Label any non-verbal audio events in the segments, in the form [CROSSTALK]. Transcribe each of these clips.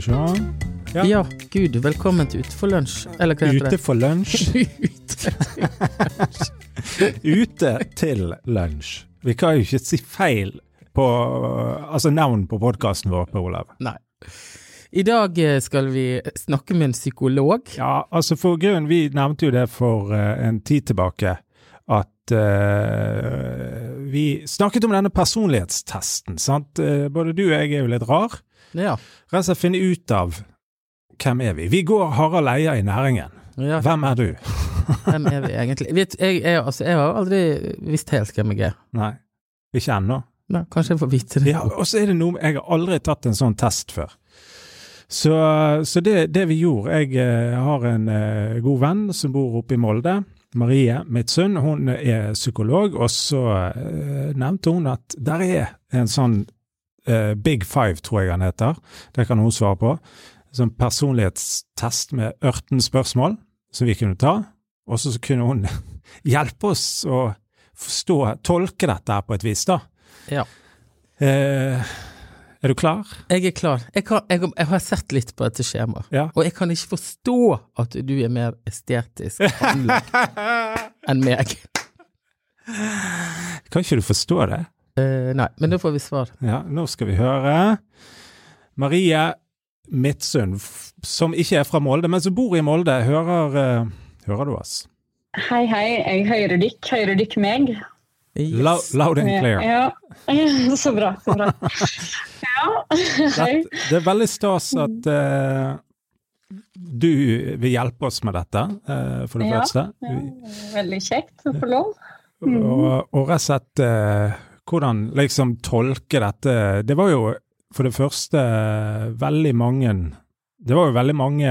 vi se. Ja. Ja. gud, velkommen til Ute for lunsj. Eller hva heter Ute det? for lunsj. [LAUGHS] Ute. Ute til lunsj. Vi kan jo ikke si feil på altså navn på podkasten vår, Per Olav. Nei. I dag eh, skal vi snakke med en psykolog. Ja, altså for grunnen, vi nevnte jo det for eh, en tid tilbake, at uh, vi snakket om denne personlighetstesten, sant. Både du og jeg er jo litt rar. Ja. Rett og slett finne ut av hvem er vi. Vi går Harald Eia i næringen. ja. Hvem er du? Hvem er vi egentlig? Jeg, jeg, altså, jeg har aldri visst helt hvem jeg er. Nei, ikke ennå. Nei, kanskje jeg får vite det. Ja, og så er det noe Jeg har aldri tatt en sånn test før. Så, så det, det vi gjorde Jeg eh, har en eh, god venn som bor oppe i Molde. Marie Midtsund. Hun er psykolog, og så eh, nevnte hun at der er en sånn eh, Big Five, tror jeg han heter. Det kan hun svare på. Sånn personlighetstest med 18 spørsmål som vi kunne ta. Og så kunne hun [LAUGHS] hjelpe oss å forstå, tolke dette her på et vis, da. Ja. Eh, er du klar? Jeg er klar. Jeg, kan, jeg, jeg har sett litt på dette skjemaet, Ja. og jeg kan ikke forstå at du er mer estetisk anlagt [LAUGHS] enn meg. Kan ikke du forstå det? Eh, nei, men da får vi svar. Ja, nå skal vi høre. Marie Midtsund, som ikke er fra Molde, men som bor i Molde, hører, uh, hører du oss? Hei, hei. Jeg hører dykk. Hører dykk meg? Yes. Loud, loud and clear. Ja. [LAUGHS] Så bra. Så bra. Ja. Hei. Det, det er veldig stas at uh, du vil hjelpe oss med dette, uh, for det Ja, første. Ja. Veldig kjekt å få lov. Mm. Og, og rett og slett eh, hvordan liksom tolke dette Det var jo for det første veldig mange Det var jo veldig mange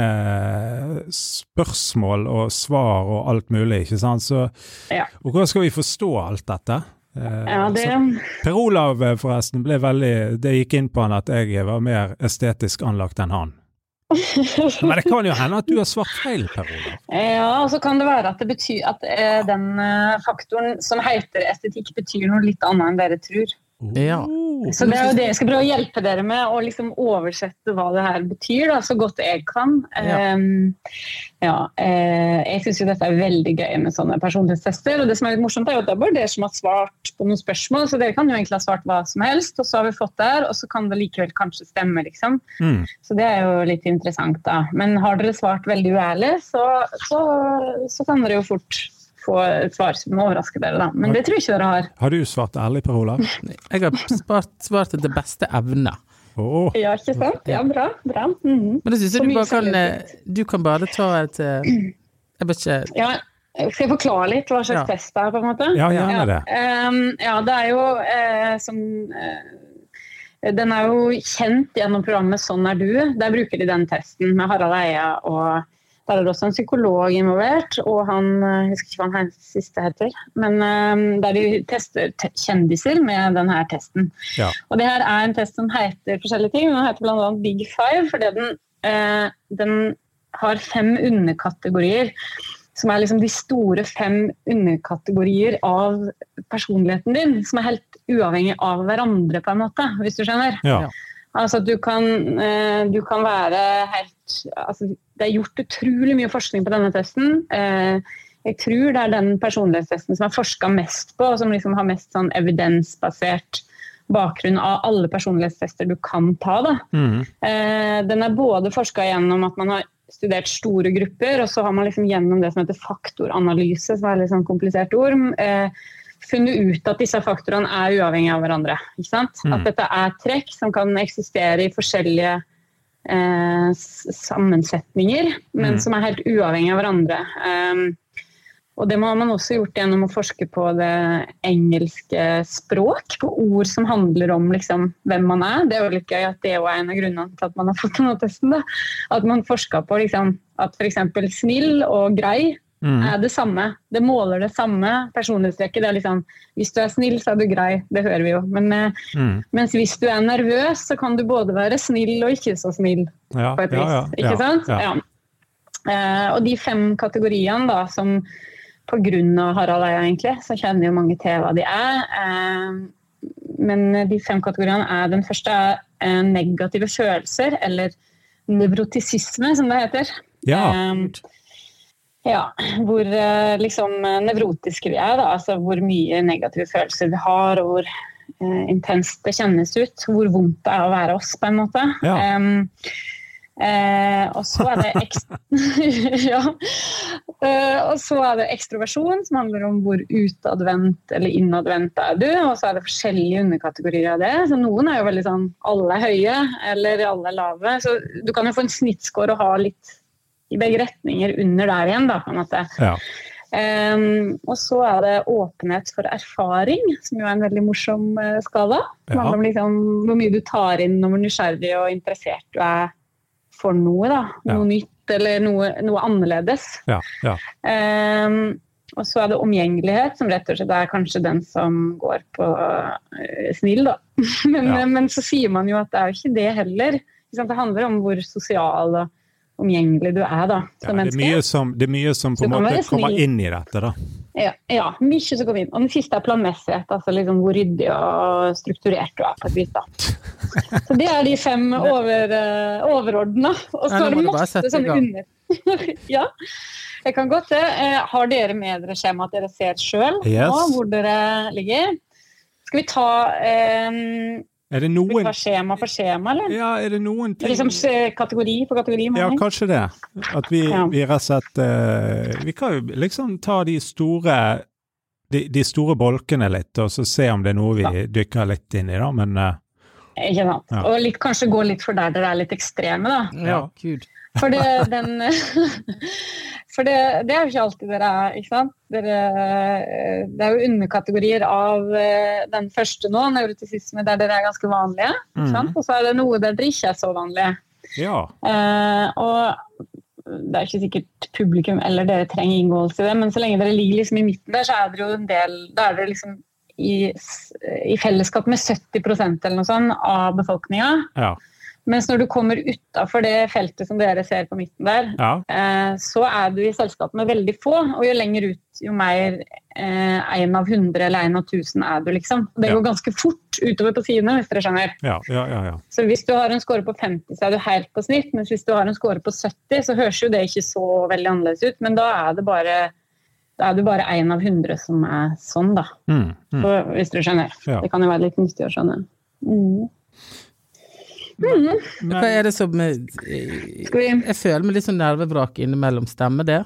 spørsmål og svar og alt mulig, ikke sant. Så Ja. og hvordan skal vi forstå alt dette? Eh, Ja, det så Per Olav eh, forresten ble veldig Det gikk inn på han at jeg var mer estetisk anlagt enn han. [LAUGHS] Men det kan jo hende at du har svart feil, Per Olav. Ja, og så kan det være at, det betyr, at eh, den eh, faktoren som heter estetikk, betyr noe litt annet enn dere tror. Ja. Så det er jo det jeg skal prøve å hjelpe dere med, å liksom oversette hva det her betyr, da, så godt jeg kan. Ja. Ehm, ja, eh, jeg syns jo dette er veldig gøy med sånne personlighetstester. Og det som er litt morsomt, er jo at det er bare dere som har svart på noen spørsmål, så dere kan jo egentlig ha svart hva som helst, og så har vi fått det her, og så kan det likevel kanskje stemme, liksom. Mm. Så det er jo litt interessant, da. Men har dere svart veldig uærlig, så, så, så kan dere jo fort få et svar som overrasker dere, da. Men det tror jeg ikke dere har. Har du svart ærlig, Per Olav? Jeg har spart, svart etter beste evne. Oh. Ja, ikke sant? Ja, bra. bra. Mhm. Men det syns jeg du bare kan eh. Du kan bare ta et eh, Jeg vet ikke Ja, skal jeg forklare litt hva slags Ja. test det er? på en måte? Ja, gjerne det. Um, ja, det er jo uh, som uh, Den er jo kjent gjennom programmet Sånn er du. Der bruker de den testen med Harald Eia. og Der er det også en psykolog involvert, og han eh, jeg husker ikke hva han siste heter. Men eh, der de tester kjendiser med denne testen. Ja. Og det her er en test som heter forskjellige ting. Den heter bl.a. Big Five, fordi den, eh, den har fem underkategorier som er liksom de store fem underkategorier av personligheten din, som er helt uavhengig av hverandre, på en måte, hvis du skjønner. Ja. Altså at du kan, eh, du kan være helt altså, Det er gjort utrolig mye forskning på denne testen. Eh, jeg tror det er den personlighetstesten som er forska mest på, og som liksom har mest sånn evidensbasert bakgrunn av alle personlighetstester du kan ta. Da. Mm. Den er både forska gjennom at man har studert store grupper, og så har man liksom gjennom det som heter faktoranalyse, som er et litt sånn komplisert ord, eh, funnet ut at disse faktorene er uavhengige av hverandre. Ikke sant? Mm. At dette er trekk som kan eksistere i forskjellige eh, sammensetninger, men Mm. som er helt uavhengig av hverandre. Um, og det har man også gjort gjennom å forske på det engelske språk, på ord som handler om liksom, hvem man er. Det er jo litt gøy at det er en av grunnene til at man har fått denne testen. Da. At man forska på liksom, at f.eks. snill og grei Mm. er det samme. Det måler det samme personlighetstrekket. Det er liksom, hvis du er snill, så er du grei. Det hører vi jo. Men, eh, Mm. mens hvis du er nervøs, så kan du både være snill og ikke så snill Ja, på et vis. ja, ja, ikke sant? Ja. Eh, og de fem kategoriene da, som pga. Harald Eia, egentlig, så kjenner jo mange til hva de er. Eh, men de fem kategoriene er Den første er eh, negative følelser, eller nevrotisisme, som det heter. Ja. Um, ja, hvor uh, liksom nevrotiske vi er, da. Altså hvor mye negative følelser vi har, og hvor uh, intenst det kjennes ut. Hvor vondt det er å være oss, på en måte. Ja. Um, eh, og så er det [LAUGHS] ja. ja. og så er det ekstroversjon, som handler om hvor utadvendt eller innadvendt er du. Og så er det forskjellige underkategorier av det. Så noen er jo veldig sånn alle er høye, eller alle er lave. Så du kan jo få en snittscore og ha litt i begge retninger under der igjen, da, på en måte. ja. Um, og så er det åpenhet for erfaring, som jo er en veldig morsom uh, skala. Det Ja. handler om liksom, hvor mye du tar inn, når du er nysgjerrig og interessert du er for noe. da. Ja. Noe nytt eller noe, noe annerledes. Ja. ja. Um, og så er det omgjengelighet, som rett og slett er kanskje den som går på uh, snill, da. [LAUGHS] men, Ja. men så sier man jo at det er jo ikke det heller. Det handler om hvor sosial og omgjengelig du er da, ja som det, er menneske. mye som, det er mye som på en måte kommer inn i dette, da. Ja, ja, mye som kommer inn. Og den siste er planmessighet, altså liksom hvor ryddig og strukturert du er på et vis. da. [LAUGHS] Så det er de fem over, uh, overordna. Og så Ja, er det masse sånne under. [LAUGHS] ja, jeg kan godt det. Uh, har dere med dere skjemaet dere ser sjøl, Yes. hvor dere ligger? Skal vi ta, eh, Er det skal vi noen ta skjema for skjema, eller? Ja, er det noen ting Liksom kategori for kategori? Ja, mener kanskje det. At vi, Ja. vi rett og slett uh, Vi kan jo liksom ta de store de, de store bolkene litt, og så se om det er noe vi Ja. dykker litt inn i, da. Men uh, Ikke sant. Ja. Og litt, kanskje gå litt for der dere er litt ekstreme, da. Ja, gud. For det, den [LAUGHS] For det, det er jo ikke alltid dere er, ikke sant. Dere, det er jo underkategorier av eh, den første nå, nevrotisisme, der dere er ganske vanlige. Sant? Og så er det noe der dere ikke er så vanlige. ja. Eh, og det er ikke sikkert publikum eller dere trenger inngåelse i det, men så lenge dere ligger liksom i midten der, så er dere jo en del Da er dere liksom i, i fellesskap med 70% eller noe sånt av befolkninga. Ja. Mens når du kommer utafor det feltet som dere ser på midten der, ja. eh, så er du i selskap med veldig få. Og jo lenger ut, jo mer én av hundre eller én av tusen er du, liksom. Det Ja. går ganske fort utover på sidene, hvis dere skjønner. Ja, ja, ja, ja. Så hvis du har en score på 50, så er du helt på snitt. Mens hvis du har en score på 70, så høres jo det ikke så veldig annerledes ut. Men da er det bare da er det bare én av hundre som er sånn, da. Mm, mm. Så, hvis dere skjønner. Ja. Det kan jo være litt nyttig å skjønne. Mm. Mm. Hva er det som Skal Jeg føler meg litt sånn nervevrak innimellom. Stemmer det?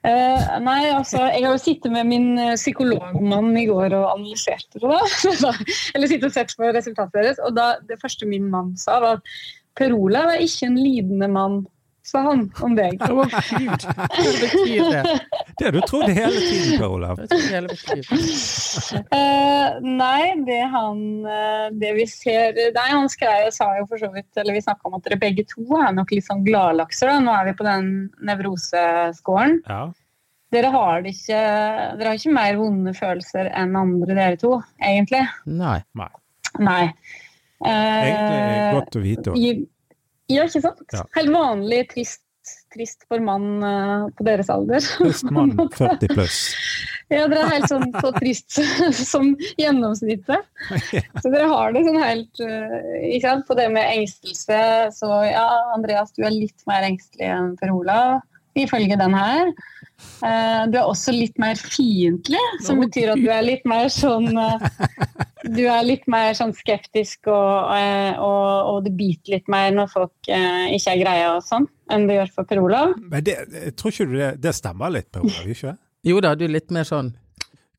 Uh, nei, altså, jeg har jo sittet med min eh, psykologmann i går og analyserte det. [LAUGHS] da. Eller sittet og sett på resultatet deres. Og da, det første min mann sa, var at Per Olav er ikke en lidende mann, sa han om deg. Å, gud! Hva betyr det? Det har du trodd hele tiden, Per Olav. Eh, nei, det han eh, Det vi ser Nei, han skrev, sa jo for så vidt Eller vi snakka om at dere begge to er nok litt sånn gladlakser. da. Nå er vi på den nevroseskåren. Ja. Dere har det ikke Dere har ikke mer vonde følelser enn andre, dere to, egentlig. Nei. Nei. Eh, Egentlig godt å vite òg. Ja, ikke sant? Ja. Helt vanlig trist, trist for mann eh, på deres alder. Trist mann [LAUGHS] 40 pluss. Ja, dere er helt sånn så trist [LAUGHS] som gjennomsnittet. Så dere har det sånn helt eh, ikke sant? På det med engstelse, så ja, Andreas, du er litt mer engstelig enn Per Olav, ifølge den her. Eh, du er også litt mer fiendtlig, som betyr at du er litt mer sånn eh, Du er litt mer sånn skeptisk, og, eh, og, og det biter litt mer når folk ikke er greie og sånn, enn det gjør for Per Olav. Men det, jeg tror ikke du det, det stemmer litt, Per Olav? Ikke? Jo da, du er litt mer sånn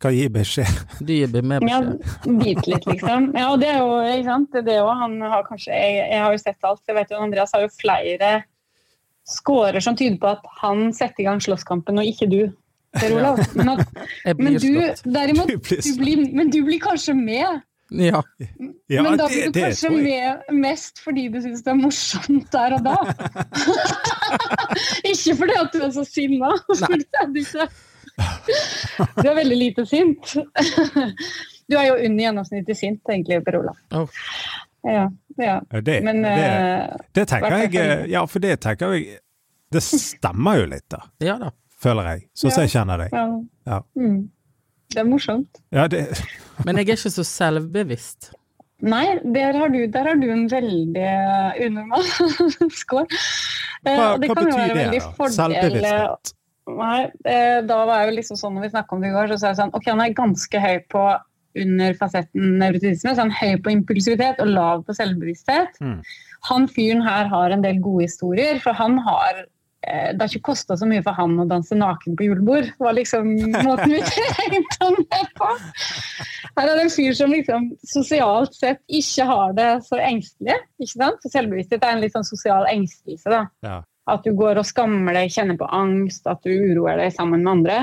Kan gi beskjed. Du gir mer Ja, beskjed. bite litt, liksom. Ja, og det er jo ikke sant? Det òg. Han har kanskje jeg, jeg har jo sett alt. Jeg vet jo Andreas har jo flere scorer som tyder på at han setter i gang slåsskampen, og ikke du. Per Olav. [LAUGHS] Men, at, men du, derimot, Du blir du blir, men du blir kanskje med. Ja. Ja, men da blir du det kanskje med mest fordi du syns det er morsomt der og da. [LAUGHS] ikke fordi at du er så sinna. [LAUGHS] Du, er veldig lite sint. Du er jo under gjennomsnittet sint, egentlig, Per Olav. Åh. Ja, ja. Det, Men det, eh, det tenker jeg Ja, for det tenker jeg Det stemmer jo litt, da. ja da. Føler jeg. Sånn som jeg kjenner deg. ja. Ja. Mm. Det er morsomt. Ja, det, [LAUGHS] Men jeg er ikke så selvbevisst. Nei, der har du, der har du en veldig unormal [LAUGHS] score. Eh, Hva, det hva kan jo betyr være det, da? fordel- Selvbevissthet? Nei, eh, da var jeg jo liksom sånn når vi snakka om det i går, så sa jeg sånn Ok, han er ganske høy på under fasetten nevrotisme, så han er høy på impulsivitet og lav på selvbevissthet. Mm. Han fyren her har en del gode historier, for han har eh, det har ikke kosta så mye for han å danse naken på julebord. Var liksom [LAUGHS] måten vi trengte han med på. Her er det en fyr som liksom sosialt sett ikke har det så engstelig. ikke sant? For selvbevissthet er en litt sånn sosial engstelse. da. Ja. At du går og skammer deg, kjenner på angst, at du uroer deg sammen med andre.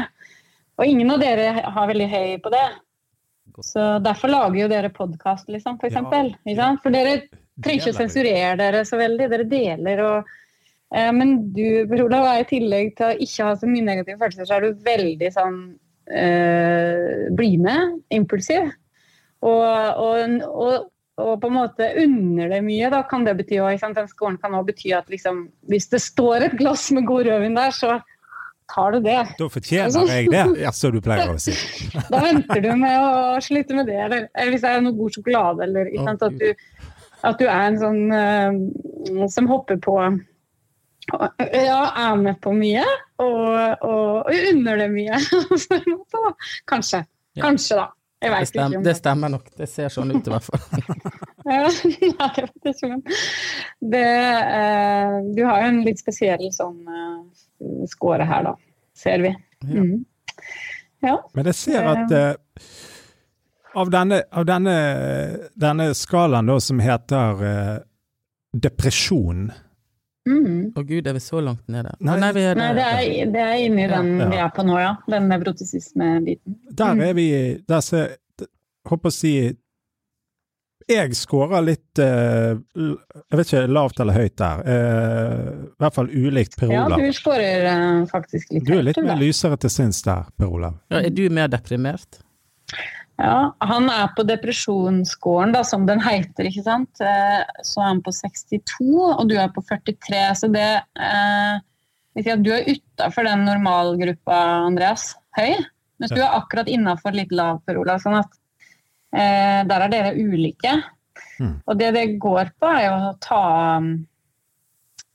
Og ingen av dere har veldig høy på det. Så Derfor lager jo dere podkast, liksom, for Ja. eksempel. Sant? For dere trenger ikke å sensurere dere så veldig. Dere deler og eh, Men du, Per Olav, er i tillegg til å ikke ha så mye negative følelser, så er du veldig sånn eh, bli med, impulsiv. Og, og, og, og på en måte unner det mye, da kan det bety òg. Den skåren kan òg bety at liksom, hvis det står et glass med god rødvin der, så tar du det. Da fortjener jeg det, ja, som du pleier å si. [LAUGHS] Da venter du med å slutte med det. Eller, eller hvis det er noe god sjokolade, eller ikke sant, at, du, at du er en sånn uh, som hopper på Ja, er med på mye, og, og, og unner det mye. [LAUGHS] Kanskje. Ja. Kanskje, da. Jeg Det veit ikke. om det stemmer nok. Det ser sånn ut i hvert fall. [LAUGHS] Ja, nei, vet det, eh, Du har jo en litt spesiell sånn eh, score her, da. Ser vi. Ja. Mm. Ja. Men jeg ser at uh, av denne, av denne, denne skalaen da som heter uh, depresjon Mm. Å gud, er vi så langt nede? Nei. Nei vi er Nei, det er, det er inni den Ja. vi er på nå, ja. Den nevrotisisme-biten. Der er vi Der ser Håper å si Jeg scorer litt eh, Jeg vet ikke, lavt eller høyt der. Eh, I hvert fall ulikt Per Ja, du skårer eh, faktisk litt høyt. Du er litt mer lysere til sinns der, Per Olav. Ja, er du mer deprimert? Ja, han er på depresjonsscoren, da, som den heter, ikke sant. Eh, Så er han på 62, og du er på 43. Så det eh, Du er utafor den normalgruppa, Andreas. Høy. Mens du er akkurat innafor litt lav, Per Olav. Sånn at der er dere ulike. Mm. Og det det går på, er jo å ta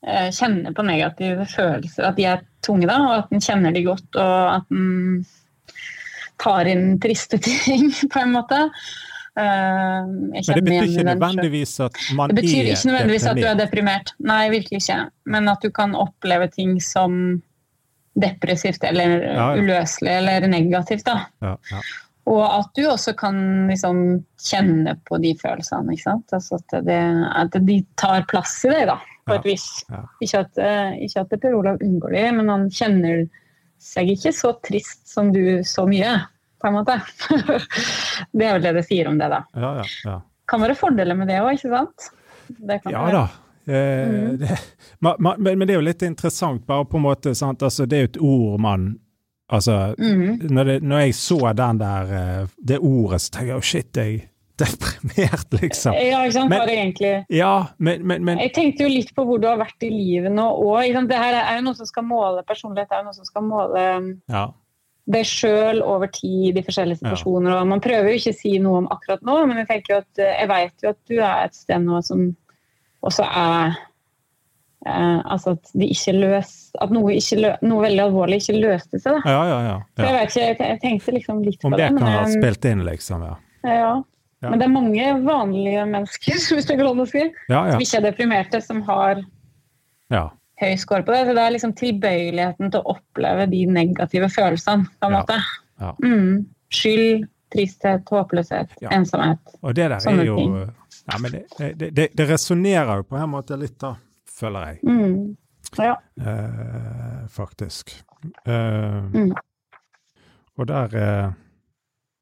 eh, Kjenne på negative følelser. At de er tunge, da, og at en kjenner de godt. Og at en tar inn triste [LAUGHS] ting, på en måte. Eh, Men det betyr ikke nødvendigvis at man Det betyr er ikke nødvendigvis at du er deprimert. deprimert. Nei, virkelig ikke. Men at du kan oppleve ting som depressivt eller Ja, ja. uløselig eller negativt. da. Ja, ja. Og at du også kan liksom kjenne på de følelsene. Altså at, det, at de tar plass i deg, da, på et vis. ja. Ikke, at, eh, ikke at Per Olav unngår de, men han kjenner seg ikke så trist som du så mye, på en måte. [LAUGHS] det er vel det det sier om det, da. Ja, ja, ja. Kan være fordeler med det òg, ikke sant? Det kan Ja da. Eh, Mm. det, [LAUGHS] ma, ma, men, men det er jo litt interessant, bare på en måte, sant? Altså, det er jo et ord man Altså, Mhm. når, det, når jeg så den der, eh, det ordet, så tenker jeg oh shit, jeg er deprimert, [LAUGHS] liksom. Ja, ikke sant? Men- det egentlig Ja, men, men, men Jeg tenkte jo litt på hvor du har vært i livet nå òg. Det her er jo noe som skal måle personlighet, det er jo noe som skal måle um, ja. deg sjøl over tid i forskjellige situasjoner. og Man prøver jo ikke å si noe om akkurat nå, men jeg tenker jo at eh, jeg vet jo at du er et sted nå som også er eh, Altså at løs, at noe, lø, noe veldig alvorlig ikke løste seg. da. Ja, ja, ja. Så jeg vet ikke, jeg, tenkte liksom litt på det. Om det kan ha spilt inn, liksom. Ja, ja. Men det er mange vanlige mennesker [LAUGHS] hvis det går an å si, ja. ja, som ikke er deprimerte, som har ja. høy score på det. Så det er liksom tilbøyeligheten til å oppleve de negative følelsene, på en Ja. måte. Ja. Mm. Skyld, tristhet, håpløshet, ensomhet. Og det der Sånne er jo ting. ja, men det, det, det, det resonnerer jo på en måte litt, da, føler jeg. Mm. Ja. Eh, faktisk. Eh, Mm. Og der eh,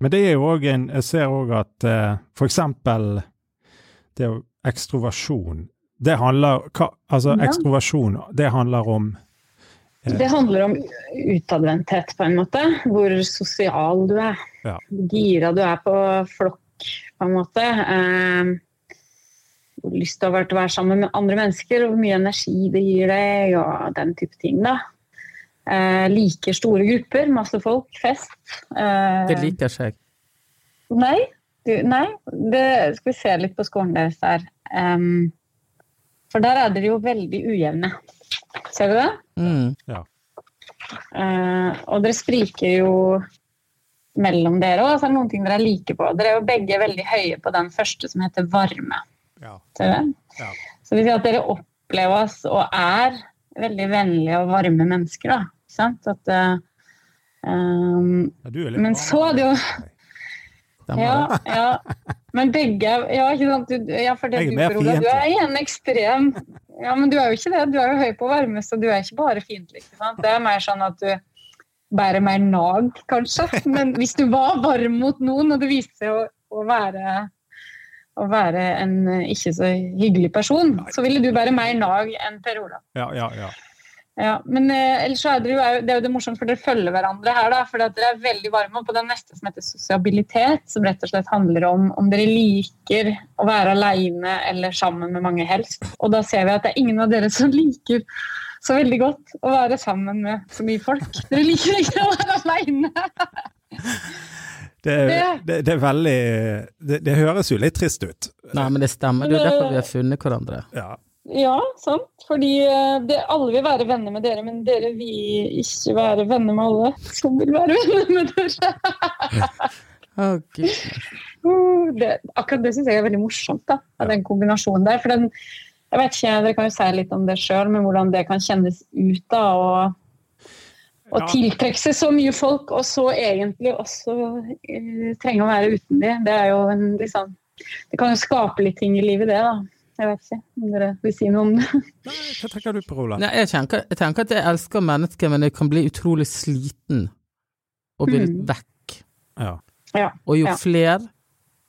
Men det er jo òg en Jeg ser òg at eh, for eksempel det jo Ekstroversjon. Det handler hva, Altså, Ja. ekstroversjon, det handler om eh, Det handler om utadvendthet, på en måte. Hvor sosial du er. Ja. Gira du er på flokk, på en måte. Eh, hvor lyst være, til å være sammen med andre mennesker, hvor mye energi det gir deg, og den type ting. da. Eh, liker store grupper, masse folk, fest. Eh, Det liker seg. Nei, Du, nei, det skal vi se litt på skolen deres der. Um, for der er dere jo veldig ujevne. Ser du det? Mm. Eh, og dere spriker jo mellom dere òg. Så er det noen ting dere er like på. Dere er jo begge veldig høye på den første som heter varme. Ja. Ja. Så vi vil si at dere opplever oss og er veldig vennlige og varme mennesker. da. Ikke sant? At, eh, Ja, du er litt Men så er det jo Ja, ja. Men begge Ja, ikke sant. Du, ja, for det er du, du er en ekstrem Ja, men du er jo ikke det. Du er jo høy på varme, så du er ikke bare fiendtlig. Det er mer sånn at du bærer mer nag, kanskje. Men hvis du var varm mot noen, og det viste seg å, å være å være en eh, ikke så hyggelig person, så ville du være mer nag enn Per Olav. Ja, ja, ja. Ja, men eh, ellers så er det, jo, det er jo det morsomt, for dere følger hverandre her. da, for Dere er veldig varme på den neste som heter sosiabilitet, som rett og slett handler om om dere liker å være alene eller sammen med mange helst. Og da ser vi at det er ingen av dere som [LAUGHS] liker så veldig godt å være sammen med så mye folk. Dere liker ikke å være alene. [LAUGHS] Det, Det- det, er veldig det, det høres jo litt trist ut. Nei, men det stemmer. Det er jo derfor vi har funnet hverandre. Ja. Ja, sant. Fordi eh, det, alle vil være venner med dere, men dere vil ikke være venner med alle som vil være [LAUGHS] venner med dere. Å, Uh, det, akkurat det syns jeg er veldig morsomt, da, av den kombinasjonen der. For den, jeg vet ikke, Dere kan jo si litt om det sjøl, men hvordan det kan kjennes ut. da, og, Ja. tiltrekke seg så mye folk, og så egentlig også eh, trenge å være uten de. Det er jo en liksom Det kan jo skape litt ting i livet, det, da. Jeg vet ikke om dere vil si noe om det. [LAUGHS] Hva tenker du på, Roland? Nei, jeg tenker, jeg tenker at jeg elsker mennesker, men jeg kan bli utrolig sliten og vil Mm. vekk. Ja. Ja. Og jo Ja. flere,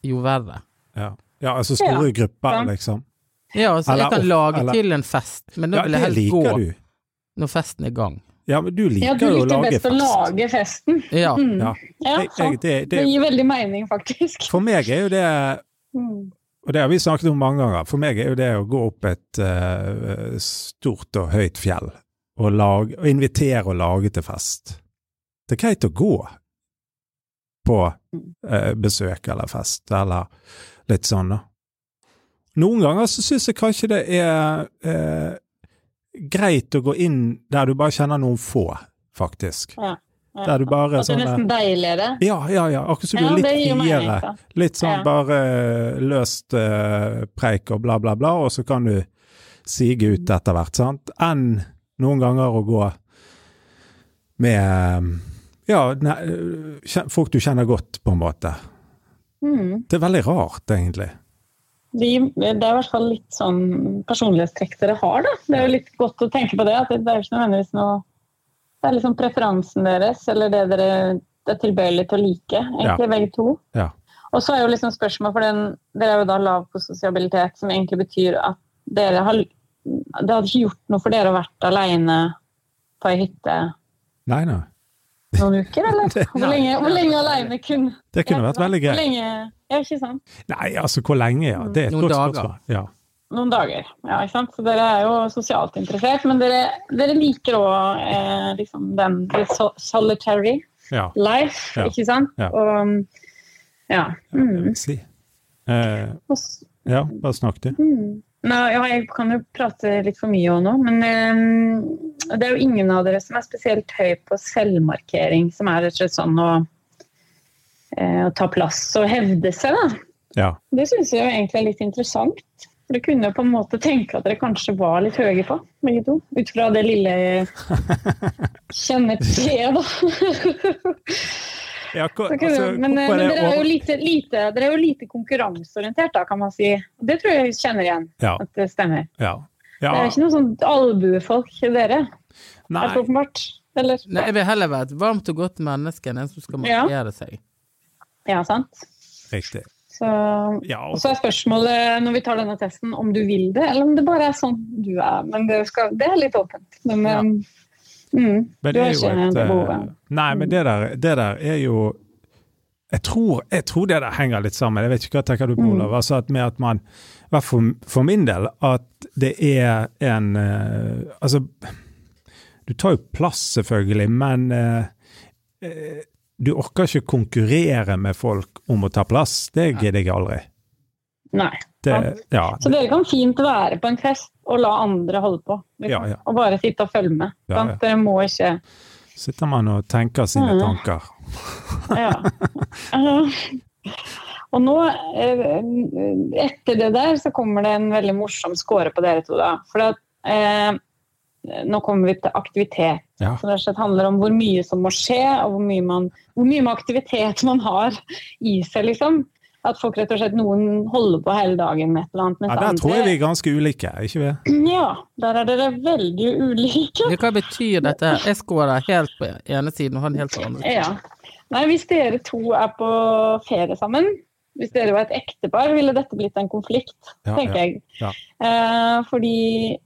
jo verre. Ja, ja altså store Ja. grupper, liksom. Ja, altså, Eller jeg kan lage eller- til en fest, men da Ja, vil jeg det helst gå du. når festen er i gang. Ja, men du liker Ja, du jo å liker lage best å lage festen. Ja. Mm. Ja. Jeg, jeg, det, Det det, gir veldig mening, faktisk. for meg er jo det Mm. Og det har vi snakket om mange ganger. For meg er jo det å gå opp et uh, stort og høyt fjell og, lage, og invitere og lage til fest. Det er greit å gå på uh, besøk eller fest, eller litt sånn, da. Noen ganger så syns jeg kanskje det er eh, greit å gå inn der du bare kjenner noen få, faktisk. Ja. Ja. Der du bare At det sånn er nesten deiligere. Ja, ja, ja. Akkurat som du er det litt friere. Litt sånn bare eh, løst uh, preik og bla, bla, bla, og så kan du sige ut etter hvert, sant? Enn noen ganger å gå med eh, ja, ne, folk du kjenner godt, på en måte. Mm. Det er veldig rart, egentlig. De, det er i hvert fall litt sånn personlighetstrekk dere har, da. Det er jo litt godt å tenke på det. At det er jo ikke nødvendigvis noe Det er liksom preferansen deres, eller det dere er tilbøyelig til å like, egentlig, begge to. Ja. Og så er jo liksom spørsmålet, for den, dere er jo da lav på sosialitet, som egentlig betyr at dere har Det hadde ikke gjort noe for dere å vært alene på ei hytte Nei, nei. noen uker, eller? [LAUGHS] Hvor lenge, hvor lenge alene kunne Det kunne vært veldig greit. Ja, ikke sant? Nei, altså, hvor lenge, ja. Det er et Noen godt dager. spørsmål. Ja. Noen dager. Ja, ikke sant? Så dere er jo sosialt interessert, men dere, dere liker òg eh, liksom den the solitary Ja, life, Ja. ikke sant? Ja. Og ja. det vil Mm. jeg si. Eh, ja, bare snakk, du. mm. Nå, ja, jeg kan jo prate litt for mye òg nå, men um, det er jo ingen av dere som er spesielt høy på selvmarkering, som er rett og slett sånn å, å ta plass og hevde seg, da. Ja. Det syns jeg egentlig er litt interessant. For det kunne på en måte tenke at dere kanskje var litt høye på, begge to. Ut fra det lille [LAUGHS] kjenner til, da. [LAUGHS] ja hva, altså, men, men er dere er jo lite, lite, dere er jo lite konkurranseorientert, da, kan man si. Det tror jeg kjenner igjen Ja. at det stemmer. Ja. Det er ikke noe sånn albuefolk, dere. Nei. Er det åpenbart? Eller? Nei, jeg vil heller være et varmt og godt menneske enn en som skal Ja. markere seg. Ja, sant. Riktig. Så, Ja, og så er spørsmålet når vi tar denne testen, om du vil det, eller om det bare er sånn du er. Men det, skal, det er litt åpent. Men, Ja. mm, Men du det har ikke et det eh, behovet. Nei, men det der, det der er jo jeg tror, jeg tror det der henger litt sammen. Jeg vet ikke hva tenker du på, Mm. Olav? Altså at med at man, i hvert fall for min del, at det er en eh, Altså, du tar jo plass, selvfølgelig, men eh, eh, du orker ikke konkurrere med folk om å ta plass. Det gidder jeg aldri. Nei. Det, ja, det. Så dere kan fint være på en fest og la andre holde på. liksom. Ja, ja. Og bare sitte og følge med. Dere må ikke sitter man og tenker sine Mhm. tanker. Ja. Og nå, eh, etter det der, så kommer det en veldig morsom score på dere to, da. For at, eh, nå kommer vi til aktivitet. Ja. Som rett og slett handler om hvor mye som må skje, og hvor mye, man, hvor mye med aktivitet man har i seg, liksom. At folk rett og slett noen holder på hele dagen med et eller annet. mens Ja, der tror jeg vi er ganske ulike, ikke vi? [CLEARS THROAT] Ja, der er dere veldig ulike. Ja, Hva betyr dette? Jeg scorer helt på ene siden og han helt på andre. Ja. Nei, hvis dere to er på ferie sammen, hvis dere var et ektepar, ville dette blitt en konflikt, Ja, tenker jeg. ja. Eh, fordi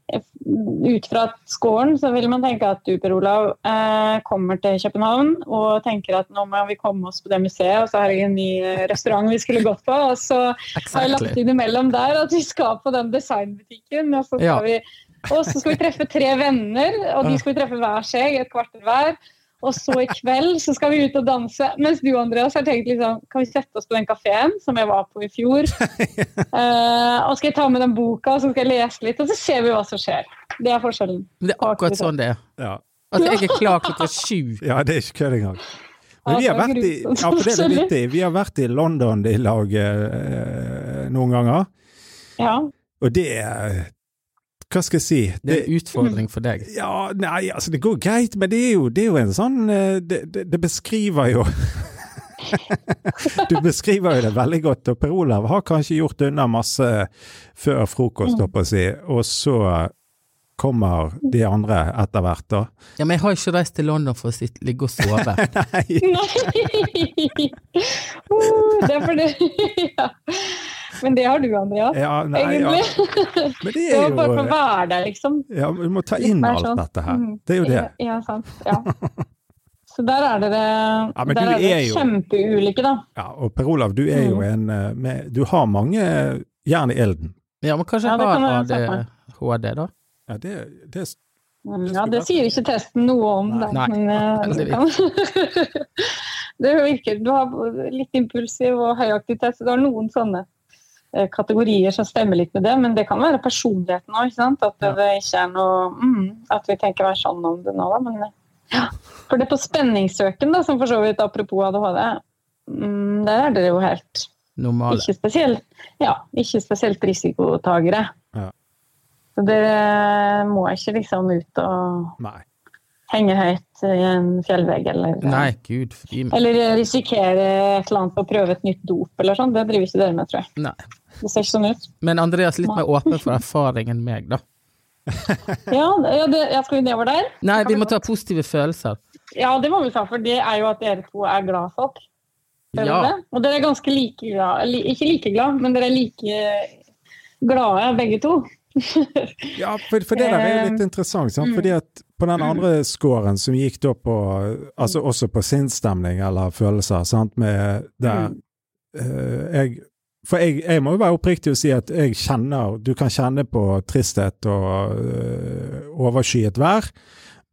ut fra scoren så vil man tenke at du, Per Olav, eh, kommer til København og tenker at nå må vi komme oss på det museet, og så har jeg en ny eh, restaurant vi skulle gått på, og så har jeg lagt inn innimellom der at vi skal på den designbutikken, og så skal, vi, og så skal vi treffe tre venner, og de skal vi treffe hver seg, et kvarter hver. Og så i kveld så skal vi ut og danse. Mens du, Andreas, har tenkt liksom Kan vi sette oss på den kafeen som jeg var på i fjor? Uh, [LAUGHS] og skal jeg ta med den boka, og så skal jeg lese litt, og så ser vi hva som skjer. Det er forskjellen. Men det er akkurat sånn det er. Ja. Altså, jeg er klar klokka sju. [LAUGHS] ja, det er ikke kødd engang. Men vi har vært i, ja, for det er det forskjellig. Vi har vært i London i lag eh, noen ganger, Ja. og det er Hva skal jeg si? Det er en utfordring for deg. Ja, nei, altså det går greit, men det er jo, det er jo en sånn eh, Det, det, det beskriver jo [LAUGHS] Du beskriver jo det veldig godt, og Per Olav har kanskje gjort unna masse før frokost, holdt på å si, og så kommer de andre etter hvert, da. Ja, Men jeg har ikke reist til London for å sitte, ligge og sove. [LAUGHS] Nei. Nei! [LAUGHS] Uh, det er fordi ja. Men det har du, Andreas. Ja, nei, ja. Egentlig. Men det er jo bare for å være der, liksom. Ja, vi må ta inn alt sånn. dette her. Mm. Det er jo det. Ja, ja sant. Ja. Så der er dere, Ja, der er er jo- kjempeulike, da. Ja, og Per Olav, du er jo Mm. en eh, med, Du har mange jern i elden. Ja, men kanskje Ja, jeg kan har. ADHD, da? Ja, det, det Mm, Ja, det sier ikke testen noe om, da. Nei, Men nei, [LAUGHS] det, virker Du har litt impulsiv og høyaktivitet, så du har noen sånne eh, kategorier som stemmer litt med det, men det kan være personligheten òg? At det, ikke er noe mm, At vi tenker være sånn om det nå, da. Men eh, ja. For det på spenningssøken, da, som for så vidt apropos ADHD, mm, der er dere jo helt Normale. ikke spesielt, ja, ikke spesielt risikotagere. Ja. Så dere må ikke liksom ut og Nei. henge høyt i en fjellvegg eller, Nei, gud eller risikere et eller annet å prøve et nytt dop eller sånn. Det driver ikke dere med, tror jeg. Nei. Det ser ikke sånn ut. Men Andreas litt mer åpen for erfaring enn meg, da. [LAUGHS] Ja, det, ja, det, ja skal vi nedover der? Nei, vi må ta positive følelser. Ja, det må vi ta, for det er jo at dere to er glad folk. Ja. det? Og dere er ganske like glad, ikke like glad, men dere er like glade begge to. [LAUGHS] Ja, for, for det der er jo litt interessant, sant? Mm. fordi at på den andre scoren som gikk da på Altså også på sinnsstemning eller følelser, sant, med der Mm. eh, jeg For jeg, jeg må jo være oppriktig og si at jeg kjenner Du kan kjenne på tristhet og øh, overskyet vær,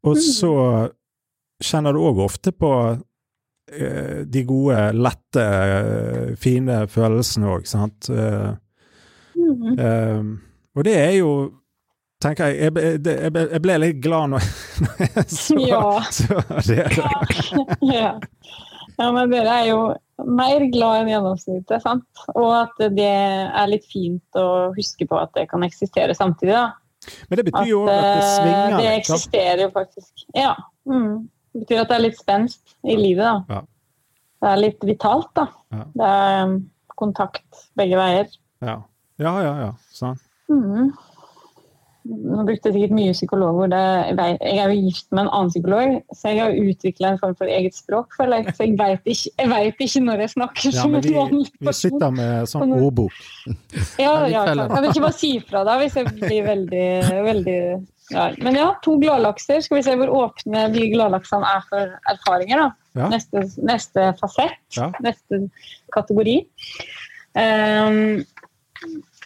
og Mm. så kjenner du òg ofte på øh, de gode, lette, øh, fine følelsene òg, sant. Mhm. Ehm, og det er jo tenker jeg, jeg, ble- jeg, ble- jeg ble litt glad når, når jeg [LAUGHS] så, Ja. så det. [LAUGHS] ja. ja, men dere er jo mer glad enn gjennomsnittet, sant? Og at det er litt fint å huske på at det kan eksistere samtidig, da. Men det At betyr jo at det eh, svinger det eksisterer jo faktisk. Ja. Mm. Det betyr at det er litt spenst i livet, da. Ja. Det er litt vitalt, da. Ja. Det er um, kontakt begge veier. Ja, ja, ja. ja sant. Mm. Nå brukte jeg sikkert mye psykologer. Det- Jeg er jo gift med en annen psykolog, så jeg har utvikla en form for eget språk. For jeg. Så jeg vet ikke, ikke når jeg snakker Ja, som en vanlig person. vi sitter med sånn ordbok. Ja, ja. Jeg vil ikke bare si fra da hvis jeg blir veldig, veldig ja. Men ja, to gladlakser. Skal vi se hvor åpne de gladlaksene er for erfaringer, da. Ja. Neste, neste fasett. Ja. Neste kategori. Um,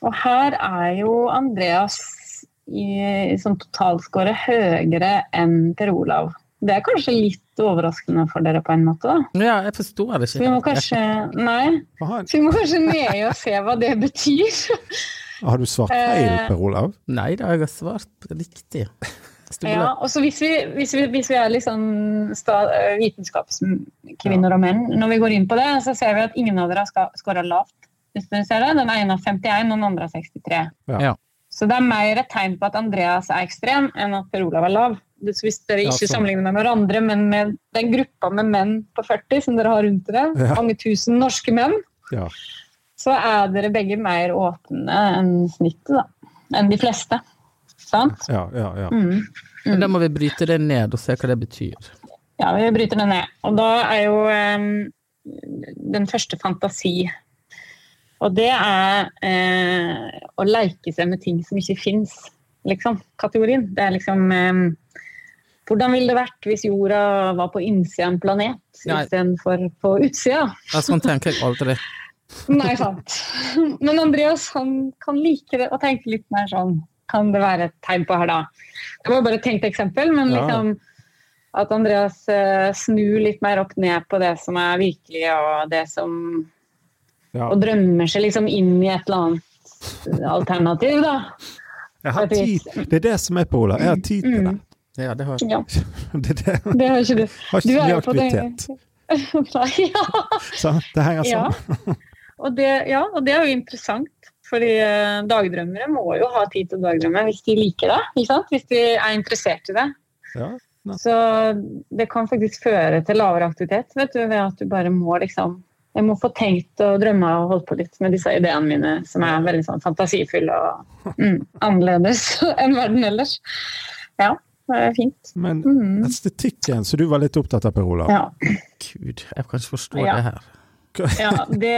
og her er jo Andreas i, som totalscore høyere enn Per Olav. Det er kanskje litt overraskende for dere på en måte, da. Ja, jeg forstår det Så vi må ikke. kanskje Nei. Så vi må kanskje ned og se hva det betyr. har du svart feil, Eh, Per Olav? Nei da, jeg har svart riktig. Ja, og så hvis vi, hvis hvis vi er liksom vitenskapskvinner og menn, når vi går inn på det, så ser vi at ingen av dere har skåra lavt. Hvis dere ser det. Den ene har 51, og den andre har 63. Ja. Så det er mer et tegn på at Andreas er ekstrem, enn at Per Olav er lav. Så hvis dere ikke ja, sammenligner med hverandre, men med den gruppa med menn på 40 som dere har rundt dere, Ja. mange tusen norske menn, Ja. så er dere begge mer åpne enn snittet, da. Enn de fleste. Sant? Ja, ja, ja. Mm. Men da må vi bryte det ned og se hva det betyr. Ja, vi bryter det ned. Og da er jo um, den første fantasi. Og det er eh, å leke seg med ting som ikke fins, liksom. Kategorien. Det er liksom eh, Hvordan ville det vært hvis jorda var på innsida av en planet istedenfor på utsida? Ja, sånn tenker jeg aldri. [LAUGHS] Nei, sant. Men Andreas han kan like det og tenke litt mer sånn. Kan det være et tegn på her, da? Det var bare et tenkt eksempel, men liksom at Andreas eh, snur litt mer opp ned på det som er virkelig, og det som ja. Og drømmer seg liksom inn i et eller annet alternativ, da. Jeg har tid. Det er det som er, Pola. Jeg har tid til det. Ja, det har Ja, [LAUGHS] Det, det. det har ikke du. har Du ikke så er mye aktivitet. Nei, [LAUGHS] ja. Det henger Ja. [LAUGHS] Og det, ja, og det er jo interessant. Fordi eh, dagdrømmere må jo ha tid til å dagdrømme hvis de liker det. Ikke sant? Hvis de er interessert i det. Ja. Ja. Så det kan faktisk føre til lavere aktivitet vet du, ved at du bare må liksom Jeg må få tenkt og drømme og holdt på litt med disse ideene mine, som er veldig sånn fantasifulle og mm, annerledes [LAUGHS] enn verden ellers. Ja, det er fint. Men Mm. estetikken, som du var litt opptatt av, Per Olav. Ja. Gud, jeg kan ikke forstå Ja. det her. Ja, det,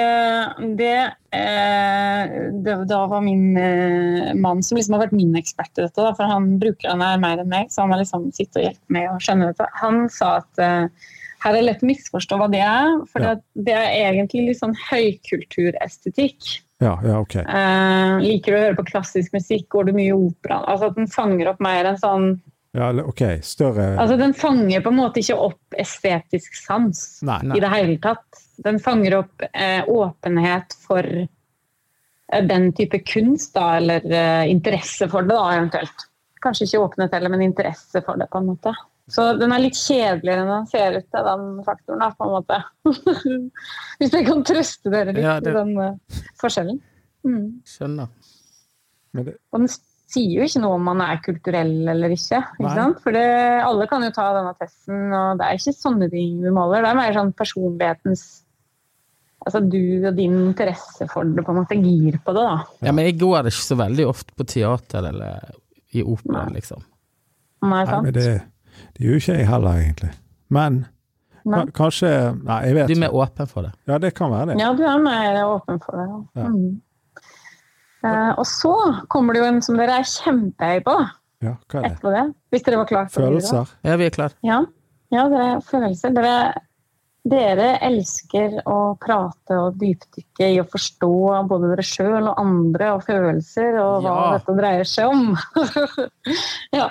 det, eh, det Da var min eh, mann, som liksom har vært min ekspert i dette, da, for han bruker han er mer enn meg, så han har liksom sittet og hjulpet meg å skjønne dette. Han sa at eh, her er det lett å misforstå hva det er, for Ja. det er egentlig litt sånn høykulturestetikk. Ja, ja, ok. Eh, liker du å høre på klassisk musikk, går du mye i opera? Altså at den fanger opp mer en sånn Ja, ok, større Altså den fanger på en måte ikke opp estetisk sans Nei. Nei. i det hele tatt. Den fanger opp eh, åpenhet for eh, den type kunst, da, eller eh, interesse for det, da, eventuelt. Kanskje ikke åpenhet heller, men interesse for det, på en måte. Så den er litt kjedeligere enn den ser ut til, den faktoren, da, på en måte. [LAUGHS] Hvis jeg kan trøste dere litt Ja, det- i den uh, forskjellen. Mm. Skjønner. Men det, Og den sier jo ikke noe om man er kulturell eller ikke. ikke sant? For det, alle kan jo ta denne testen, og det er ikke sånne ting vi måler. Det er mer sånn personlighetens Altså du og din interesse for det, på en måte gir på det, da. Ja, men jeg går ikke så veldig ofte på teater eller i opera, Nei. liksom. Nei, nei, sant? men det, det gjør ikke jeg heller, egentlig. Men Nei. kanskje Nei, jeg vet Du er mer åpen for det. Ja, det kan være det. Ja, du er mer åpen for det. Ja. Ja. Mm. Eh, og så kommer det jo en som dere er kjempehøye på Ja, hva er det? Etter det. Hvis dere var klare for det. Følelser? Ja, vi er klare. Ja, ja dere følelser. Dere, dere elsker å prate og dypdykke i å forstå både dere sjøl og andre og følelser og hva Ja. dette dreier seg om. [LAUGHS] ja.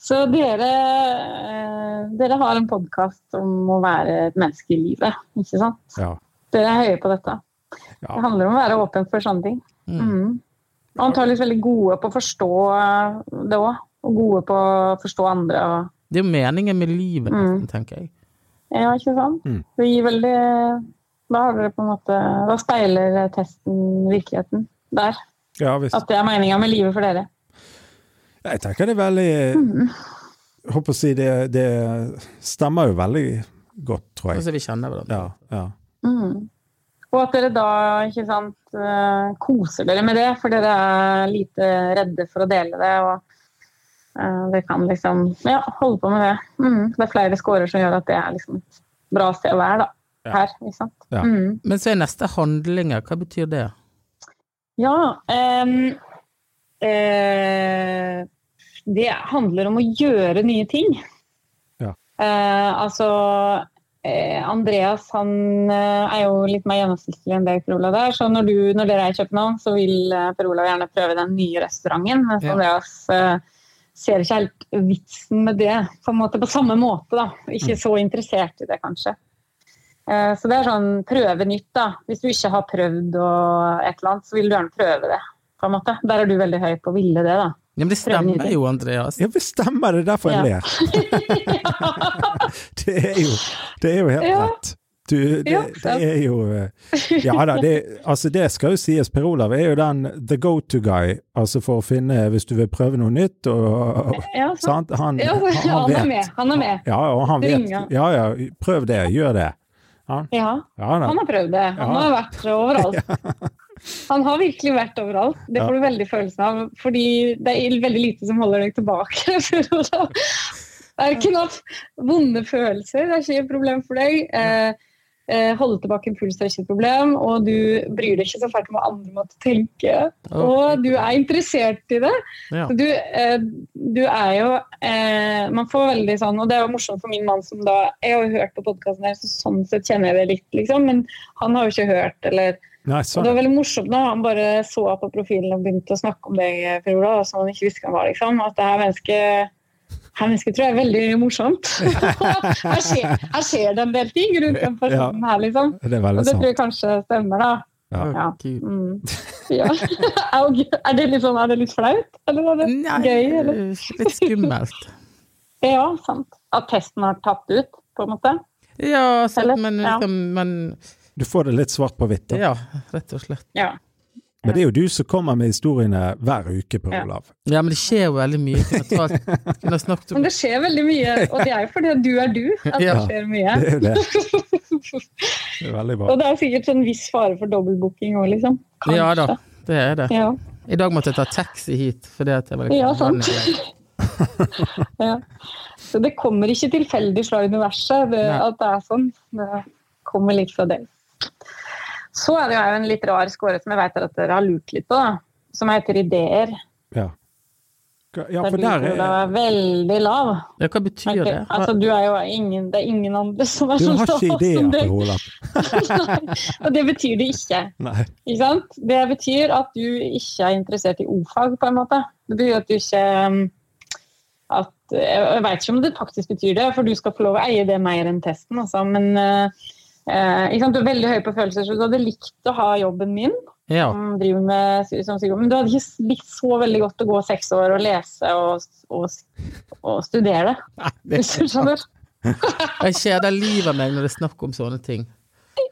Så dere, eh, dere har en podkast om å være et menneske i livet, ikke sant? Ja. Dere er høye på dette. Det handler om å være åpen for sånne ting. Mm. Mm. Og antakeligvis veldig gode på å forstå det òg. Og gode på å forstå andre. Og, Det er jo meningen med livet, Mm. tenker jeg. ja, ikke sant? Mm. Det gir veldig Da har dere på en måte Da speiler testen virkeligheten der. ja visst. At det er meninga med livet for dere. Jeg tenker det er veldig Jeg håper å si det, det stemmer jo veldig godt, tror jeg. Altså, vi kjenner hverandre. Ja, ja. Mm. Og at dere da ikke sant, eh, koser dere med det, for dere er lite redde for å dele det. og uh, dere kan liksom ja, holde på med det. Mm. Det er flere scorer som gjør at det er liksom bra sted å være da, Ja. her. ikke sant? Ja. Mm. Men så er neste handlinger, hva betyr det? Ja ehm, eh, Det handler om å gjøre nye ting. Ja. Eh, altså eh, Andreas han eh, er jo litt mer gjennomsnittlig enn deg, Per Olav. Der, så når, du, når dere er i København, så vil eh, Per Olav gjerne prøve den nye restauranten. Mens Ja. Andreas eh, ser ikke helt vitsen med det på, en måte, på samme måte. da. Ikke så interessert i det, kanskje. Eh, så det er sånn prøve nytt, da. Hvis du ikke har prøvd og et eller annet, så vil du gjerne prøve det. På en måte. Der er du veldig høy på å ville det, da. Ja, men det stemmer jo, Andreas. Ja, det stemmer, det er derfor jeg Ja. ler. [LAUGHS] det, er jo, det er jo helt Ja. rett. Du, det, det er jo eh, Ja da, det, altså det skal jo sies. Per Olav er jo den the go to guy, altså for å finne Hvis du vil prøve noe nytt og Ja, sant. Han, Han, han, vet. han er med. Han er med. Ja, og han vet Ja, ja, prøv det. Gjør det. Han, Ja han har prøvd det. Han har vært overalt. [LAUGHS] Han har virkelig vært overalt. Det får du veldig følelsen av. Fordi det er veldig lite som holder deg tilbake. [LAUGHS] Det er ikke noe vonde følelser, det er ikke et problem for deg. Eh, eh, holde tilbake impuls er ikke et problem, og du bryr deg ikke så fælt om hva andre måtte tenke. Og du er interessert i det. Ja. Du, eh, du er jo eh, Man får veldig sånn Og det er jo morsomt for min mann som da Jeg har jo hørt på podkasten her, så sånn sett kjenner jeg det litt, liksom. Men han har jo ikke hørt, eller Nei, og det var veldig morsomt da han bare så på profilen og begynte å snakke om deg, Per Ola, som han ikke visste hvem var. liksom, At det her mennesket her mennesket tror jeg er veldig morsomt. [LAUGHS] her, skjer, her skjer det en del ting rundt den personen her, liksom. Det Og det tror jeg kanskje stemmer, da. Ja. Ja. Mm. ja. [LAUGHS] er det litt sånn, er det litt flaut, eller er det Nei, gøy? Eller? litt skummelt. [LAUGHS] Ja, sant. At testen har tatt ut, på en måte. Ja, sant, Eller? men, Ja. liksom, men Du får det litt svart på hvitt. Ja, rett og slett. Ja. Men det er jo du som kommer med historiene hver uke, Per Olav. Ja, men det skjer jo veldig mye. [LAUGHS] Men det skjer veldig mye, og det er jo fordi at du er du at Ja. det skjer mye. Det er jo det. [LAUGHS] Det er veldig bra. Og det er sikkert en viss fare for dobbeltbooking òg, liksom. Ja da, det er det. Ja. I dag måtte jeg ta taxi hit fordi at jeg var Ja, sant. [LAUGHS] ja. Så det kommer ikke tilfeldig fra universet det, at det er sånn. Det kommer litt fra deg. Så er det jo en litt rar score som jeg vet at dere har lurt litt på, da. Som heter ideer. Ja. Ja, for der er... er er veldig lav. Ja, hva betyr det? Altså, du er jo ingen, det er ingen andre som er Du så har ikke ideer, som Per deg. Olav. Nei, Og det betyr det ikke. Nei. Ikke sant? Det betyr at du ikke er interessert i o-fag, på en måte. Det betyr at du ikke um, at, Jeg vet ikke om det faktisk betyr det, for du skal få lov å eie det mer enn testen. Altså. Men uh, sant? du er veldig høy på følelser, så du hadde likt å ha jobben min. Ja. Som driver med, som sier, men du hadde ikke likt så veldig godt å gå seks år og lese og, og, og studere. [LAUGHS] Det, Hvis du skjønner? jeg kjeder livet meg når det er snakk om sånne ting.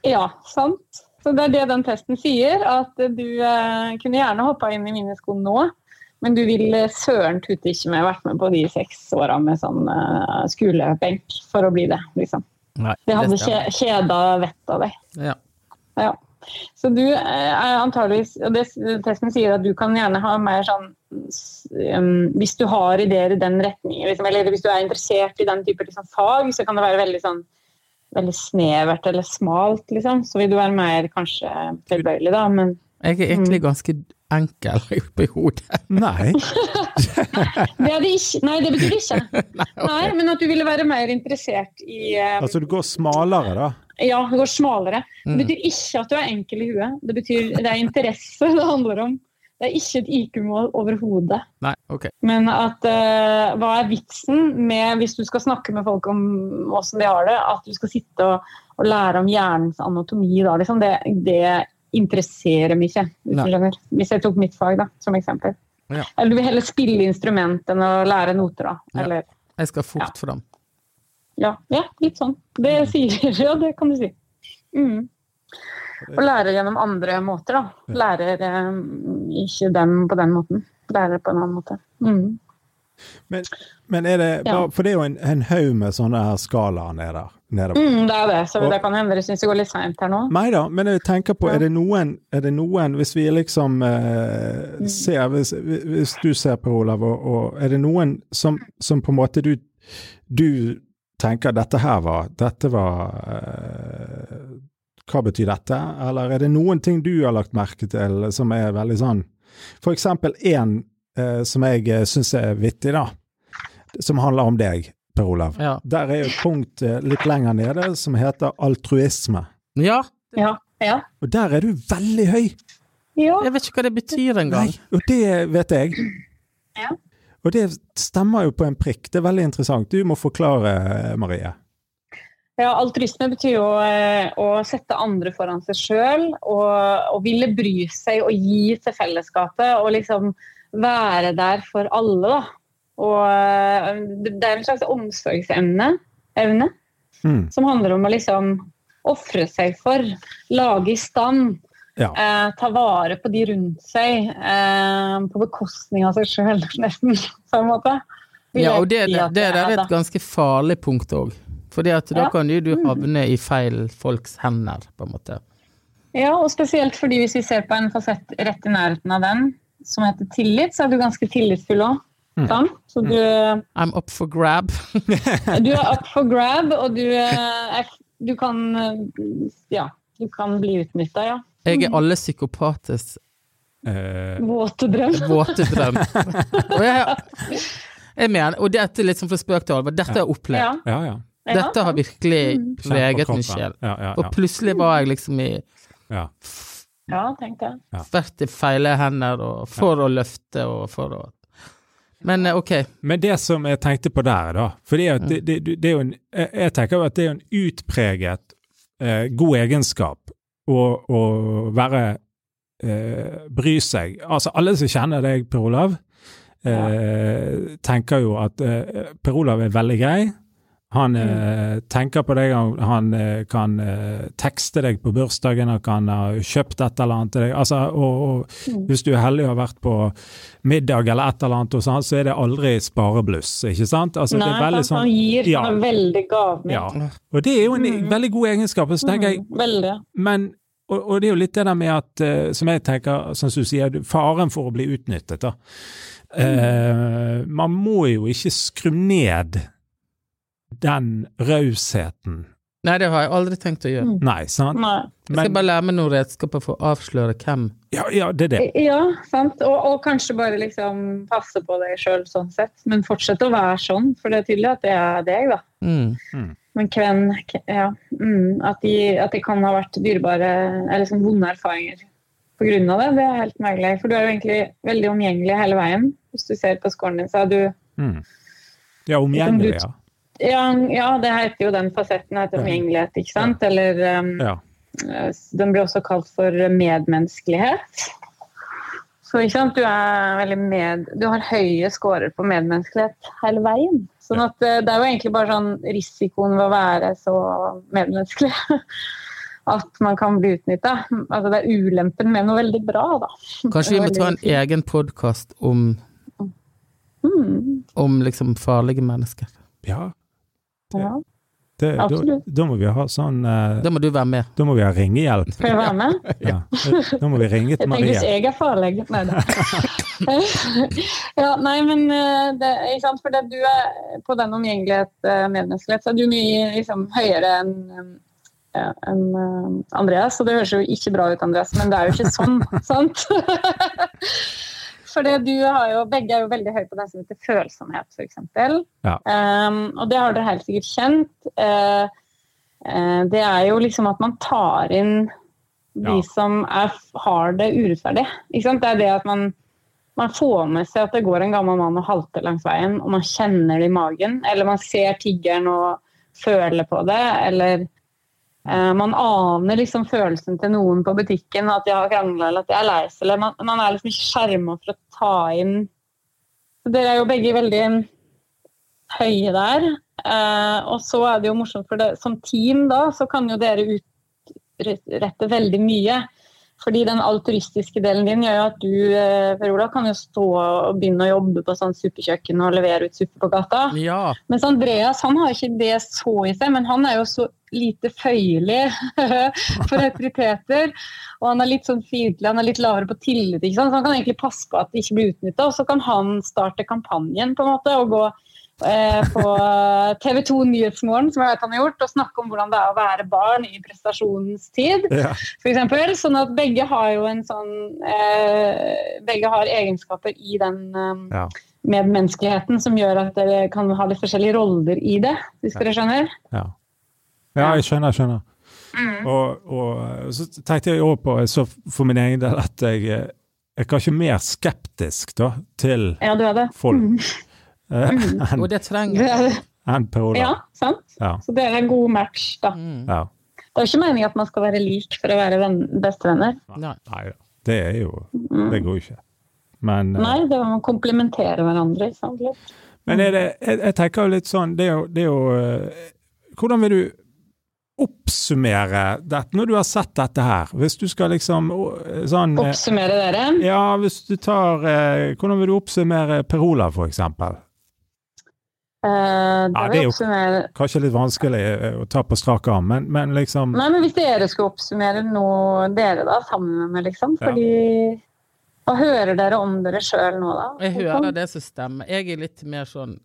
Ja, sant. Så det er det den testen sier, at du eh, kunne gjerne hoppa inn i mine sko nå, men du ville søren tute ikke med vært med på de seks åra med sånn eh, skolebenk for å bli det, liksom. Nei, Det hadde kjeda vettet av deg. Ja. Ja. Så du eh, er antageligvis Og det, testen sier at du kan gjerne ha mer sånn Hvis du har ideer i den retningen, liksom, eller hvis du er interessert i den type liksom, fag, så kan det være veldig sånn veldig snevert eller smalt, liksom. Så vil du være mer kanskje tilbøyelig, da, men Jeg er Mm. egentlig ganske enkel oppi hodet. Nei. [LAUGHS] det er det ikke. Nei, det betyr det ikke. [LAUGHS] Nei, men at du ville være mer interessert i uh, Altså, du går smalere, da. Ja, du går smalere. Det Mm. betyr ikke at du er enkel i huet. Det betyr det er interesse [LAUGHS] det handler om. Det er ikke et IQ-mål overhodet. Okay. Men at uh, hva er vitsen med, hvis du skal snakke med folk om åssen de har det, at du skal sitte og, og lære om hjernens anatomi, da, liksom, det, det interesserer meg ikke. Hvis, du skjønner. hvis jeg tok mitt fag, da, som eksempel. Ja. Eller du vil heller spille instrument enn å lære noter, da. Ja. Eller, Jeg skal fort fram. ja, ja, litt sånn. Det sier [LAUGHS] Ja, det kan du si. Mm. Og lære gjennom andre måter, da. Lærer eh, ikke dem på den måten. Lærer på en annen måte. Mm. Men, men er det Ja. For det er jo en, en haug med sånne her skalaer nede, nedover. Mm, det er det, så Og- det kan hende dere syns det går litt seint her nå. Nei da, men jeg tenker på, er det noen, er det noen hvis vi liksom eh, Mm. ser, hvis, hvis du ser på Olav, og, og er det noen som, som på en måte du, du tenker dette her var, dette var eh, Hva betyr dette? Eller er det noen ting du har lagt merke til som er veldig sånn For eksempel én eh, som jeg syns er vittig, da. Som handler om deg, Per Olav. Ja. Der er jo et punkt eh, litt lenger nede som heter altruisme. ja. Ja. Ja. Og der er du veldig høy! ja. Jeg vet ikke hva det betyr engang. Og det vet jeg. Ja. Og det stemmer jo på en prikk. Det er veldig interessant. Du må forklare, Marie. Ja, altruisme betyr jo eh, å sette andre foran seg sjøl og, og, ville bry seg og gi til fellesskapet og liksom være der for alle, da. Og eh, det er en slags omsorgsevne evne, Mm. som handler om å liksom ofre seg for, lage i stand, Ja. eh, ta vare på de rundt seg, eh, på bekostning av seg sjøl, [LAUGHS] nesten, på en måte. Vil Ja, og det, si det, det er da. et ganske farlig punkt òg. Fordi da Ja. kan jo du Mm. havne i feil folks hender, på en måte. Ja, og spesielt fordi hvis vi ser på en fasett rett i nærheten av den, som heter tillit, så er du ganske tillitsfull òg. Mm. Så du, I'm up for grab. [LAUGHS] du er up for grab, og du, [LAUGHS] eh, er, du kan eh, Ja, du kan bli utnytta, ja. Jeg er alle psykopates uh, Våte drøm. våte drøm. [LAUGHS] Og jeg, jeg mener, og dette er litt som fra spøk til alvor, dette har jeg opplevd. Ja. ja, ja. Dette har virkelig Mm. Preget min sjel. Ja, ja, Og plutselig var jeg liksom i ja. Ja, tenkte jeg. Ja. vært i feile hender og for å løfte og for å Men eh, ok. Men det som jeg tenkte på der, da For det, det, det, det er jo en, jeg jeg tenker jo at det er en utpreget eh, god egenskap å, å være eh, Bry seg. Altså, alle som kjenner deg, Per Olav, eh, tenker jo at eh, Per Olav er veldig grei. Han eh, tenker på deg, han, han eh, kan eh, tekste deg på bursdagen, han kan ha kjøpt et eller annet til deg. Altså, og, og Mm. hvis du er heldig og har vært på middag eller et eller annet hos han, så er det aldri sparebluss, ikke sant? Altså, det Nei, veldig sant, sånn han gir ja. veldig gavmild. ja. Og det er jo en Mm. veldig god egenskap. Så tenker jeg, Mm, veldig. men og, og det er jo litt det der med at, eh, som jeg tenker, som du sier, faren for å bli utnyttet, da. Eh, man må jo ikke skru ned den rausheten. Nei, det har jeg aldri tenkt å gjøre. Mm. Nei, sant? Nei. Jeg skal bare lære meg noen redskaper for å avsløre hvem ja, ja, det er det. Ja, sant. Og, og kanskje bare liksom passe på deg sjøl sånn sett. Men fortsette å være sånn, for det er tydelig at det er deg, da. mm. Men hvem Ja. Mm, at, de, at det kan ha vært dyrebare eller sånn vonde erfaringer på grunn av det, det er helt merkelig. For du er jo egentlig veldig omgjengelig hele veien. Hvis du ser på skåren din, så er du Mm. Ja, omgjengelig, ja. Ja, ja, det heter jo den fasetten heter omgjengelighet, ikke sant? Eller um, ja. eh, den blir også kalt for medmenneskelighet. Så ikke sant, du er veldig med Du har høye scorer på medmenneskelighet hele veien. Sånn at eh, det er jo egentlig bare sånn risikoen ved å være så medmenneskelig [LAUGHS] at man kan bli utnytta. Altså det er ulempen med noe veldig bra, da. Kanskje vi må ta en egen podkast om, Mm, om liksom farlige mennesker. ja. Ja. Det, da, da må vi ha sånn uh, Da må du være med. Da må vi ha ringehjelp. Skal jeg være med? [LAUGHS] Ja. Da må vi ringe Jeg tenker hvis jeg er farlig Nei da. [LAUGHS] ja, nei, men eh, det, ikke sant? For det, du er på den omgjengelighet, eh, medmenneskelighet, så er du mye liksom, høyere enn ja, enn, uh, Andreas. Og det høres jo ikke bra ut, Andreas, men det er jo ikke sånn, [LAUGHS] sant? For du har jo, begge er jo veldig høye på den som heter følsomhet, f.eks. Ja. Um, og det har dere helt sikkert kjent. Uh, uh, det er jo liksom at man tar inn de Ja. som er, har det urettferdig. Ikke sant? Det er det at man, man får med seg at det går en gammel mann og halter langs veien, og man kjenner det i magen. Eller man ser tiggeren og føler på det. Eller eh, man aner liksom følelsen til noen på butikken, at de har krangla eller at de er lei seg. Man, man er liksom ikke skjerma for å ta inn Dere er jo begge veldig høye der. Eh, og så er det jo morsomt, for det, som team da, så kan jo dere utrette veldig mye. Fordi den altruistiske delen din gjør jo at du eh, Per Ola, kan jo stå og begynne å jobbe på sånn suppekjøkken og levere ut suppe på gata. Ja. Mens Andreas han har ikke det så i seg, men han er jo så lite føyelig [LAUGHS] for autoriteter. Og han er litt sånn fiendtlig, han er litt lavere på tillit. Så han kan egentlig passe på at det ikke blir utnytta. Og så kan han starte kampanjen på en måte, og gå eh, på TV 2 Nyhetsmorgen, som jeg vet han har gjort, og snakke om hvordan det er å være barn i prestasjonens tid Ja. eksempel, Sånn at begge har jo en sånn eh, Begge har egenskaper i den eh, Ja. medmenneskeligheten som gjør at dere kan ha litt forskjellige roller i det, hvis dere skjønner? Ja. Ja, jeg skjønner, jeg skjønner. Og, og så tenkte jeg òg på, så for min egen del, at jeg, er kanskje mer skeptisk da, til Ja, du er det. folk Mm. [LAUGHS] en, Og det trenger jeg. enn Per Olav. Ja, sant? Ja. Så det er en god match, da. mm. ja. Det er jo ikke meningen at man skal være lik for å være venn, bestevenner. Nei. Nei. Det er jo Det går jo ikke. Men, eh, Nei, det må komplementere hverandre. Sant? men er det jeg, jeg tenker jo litt sånn Det er jo, det er jo eh, Hvordan vil du oppsummere dette, når du har sett dette her? Hvis du skal liksom sånn eh, Oppsummere dere. Ja, hvis du tar eh, Hvordan vil du oppsummere Per Olav, for eksempel? Eh, Ja, det det er jo- oppsummere Kanskje litt vanskelig eh, å ta på strak arm, men, men liksom Nei, men hvis dere skulle oppsummere noe dere da, sammen med liksom. Ja. Fordi Hva hører dere om dere sjøl nå, da? Jeg hører det som stemmer. Jeg er litt mer sånn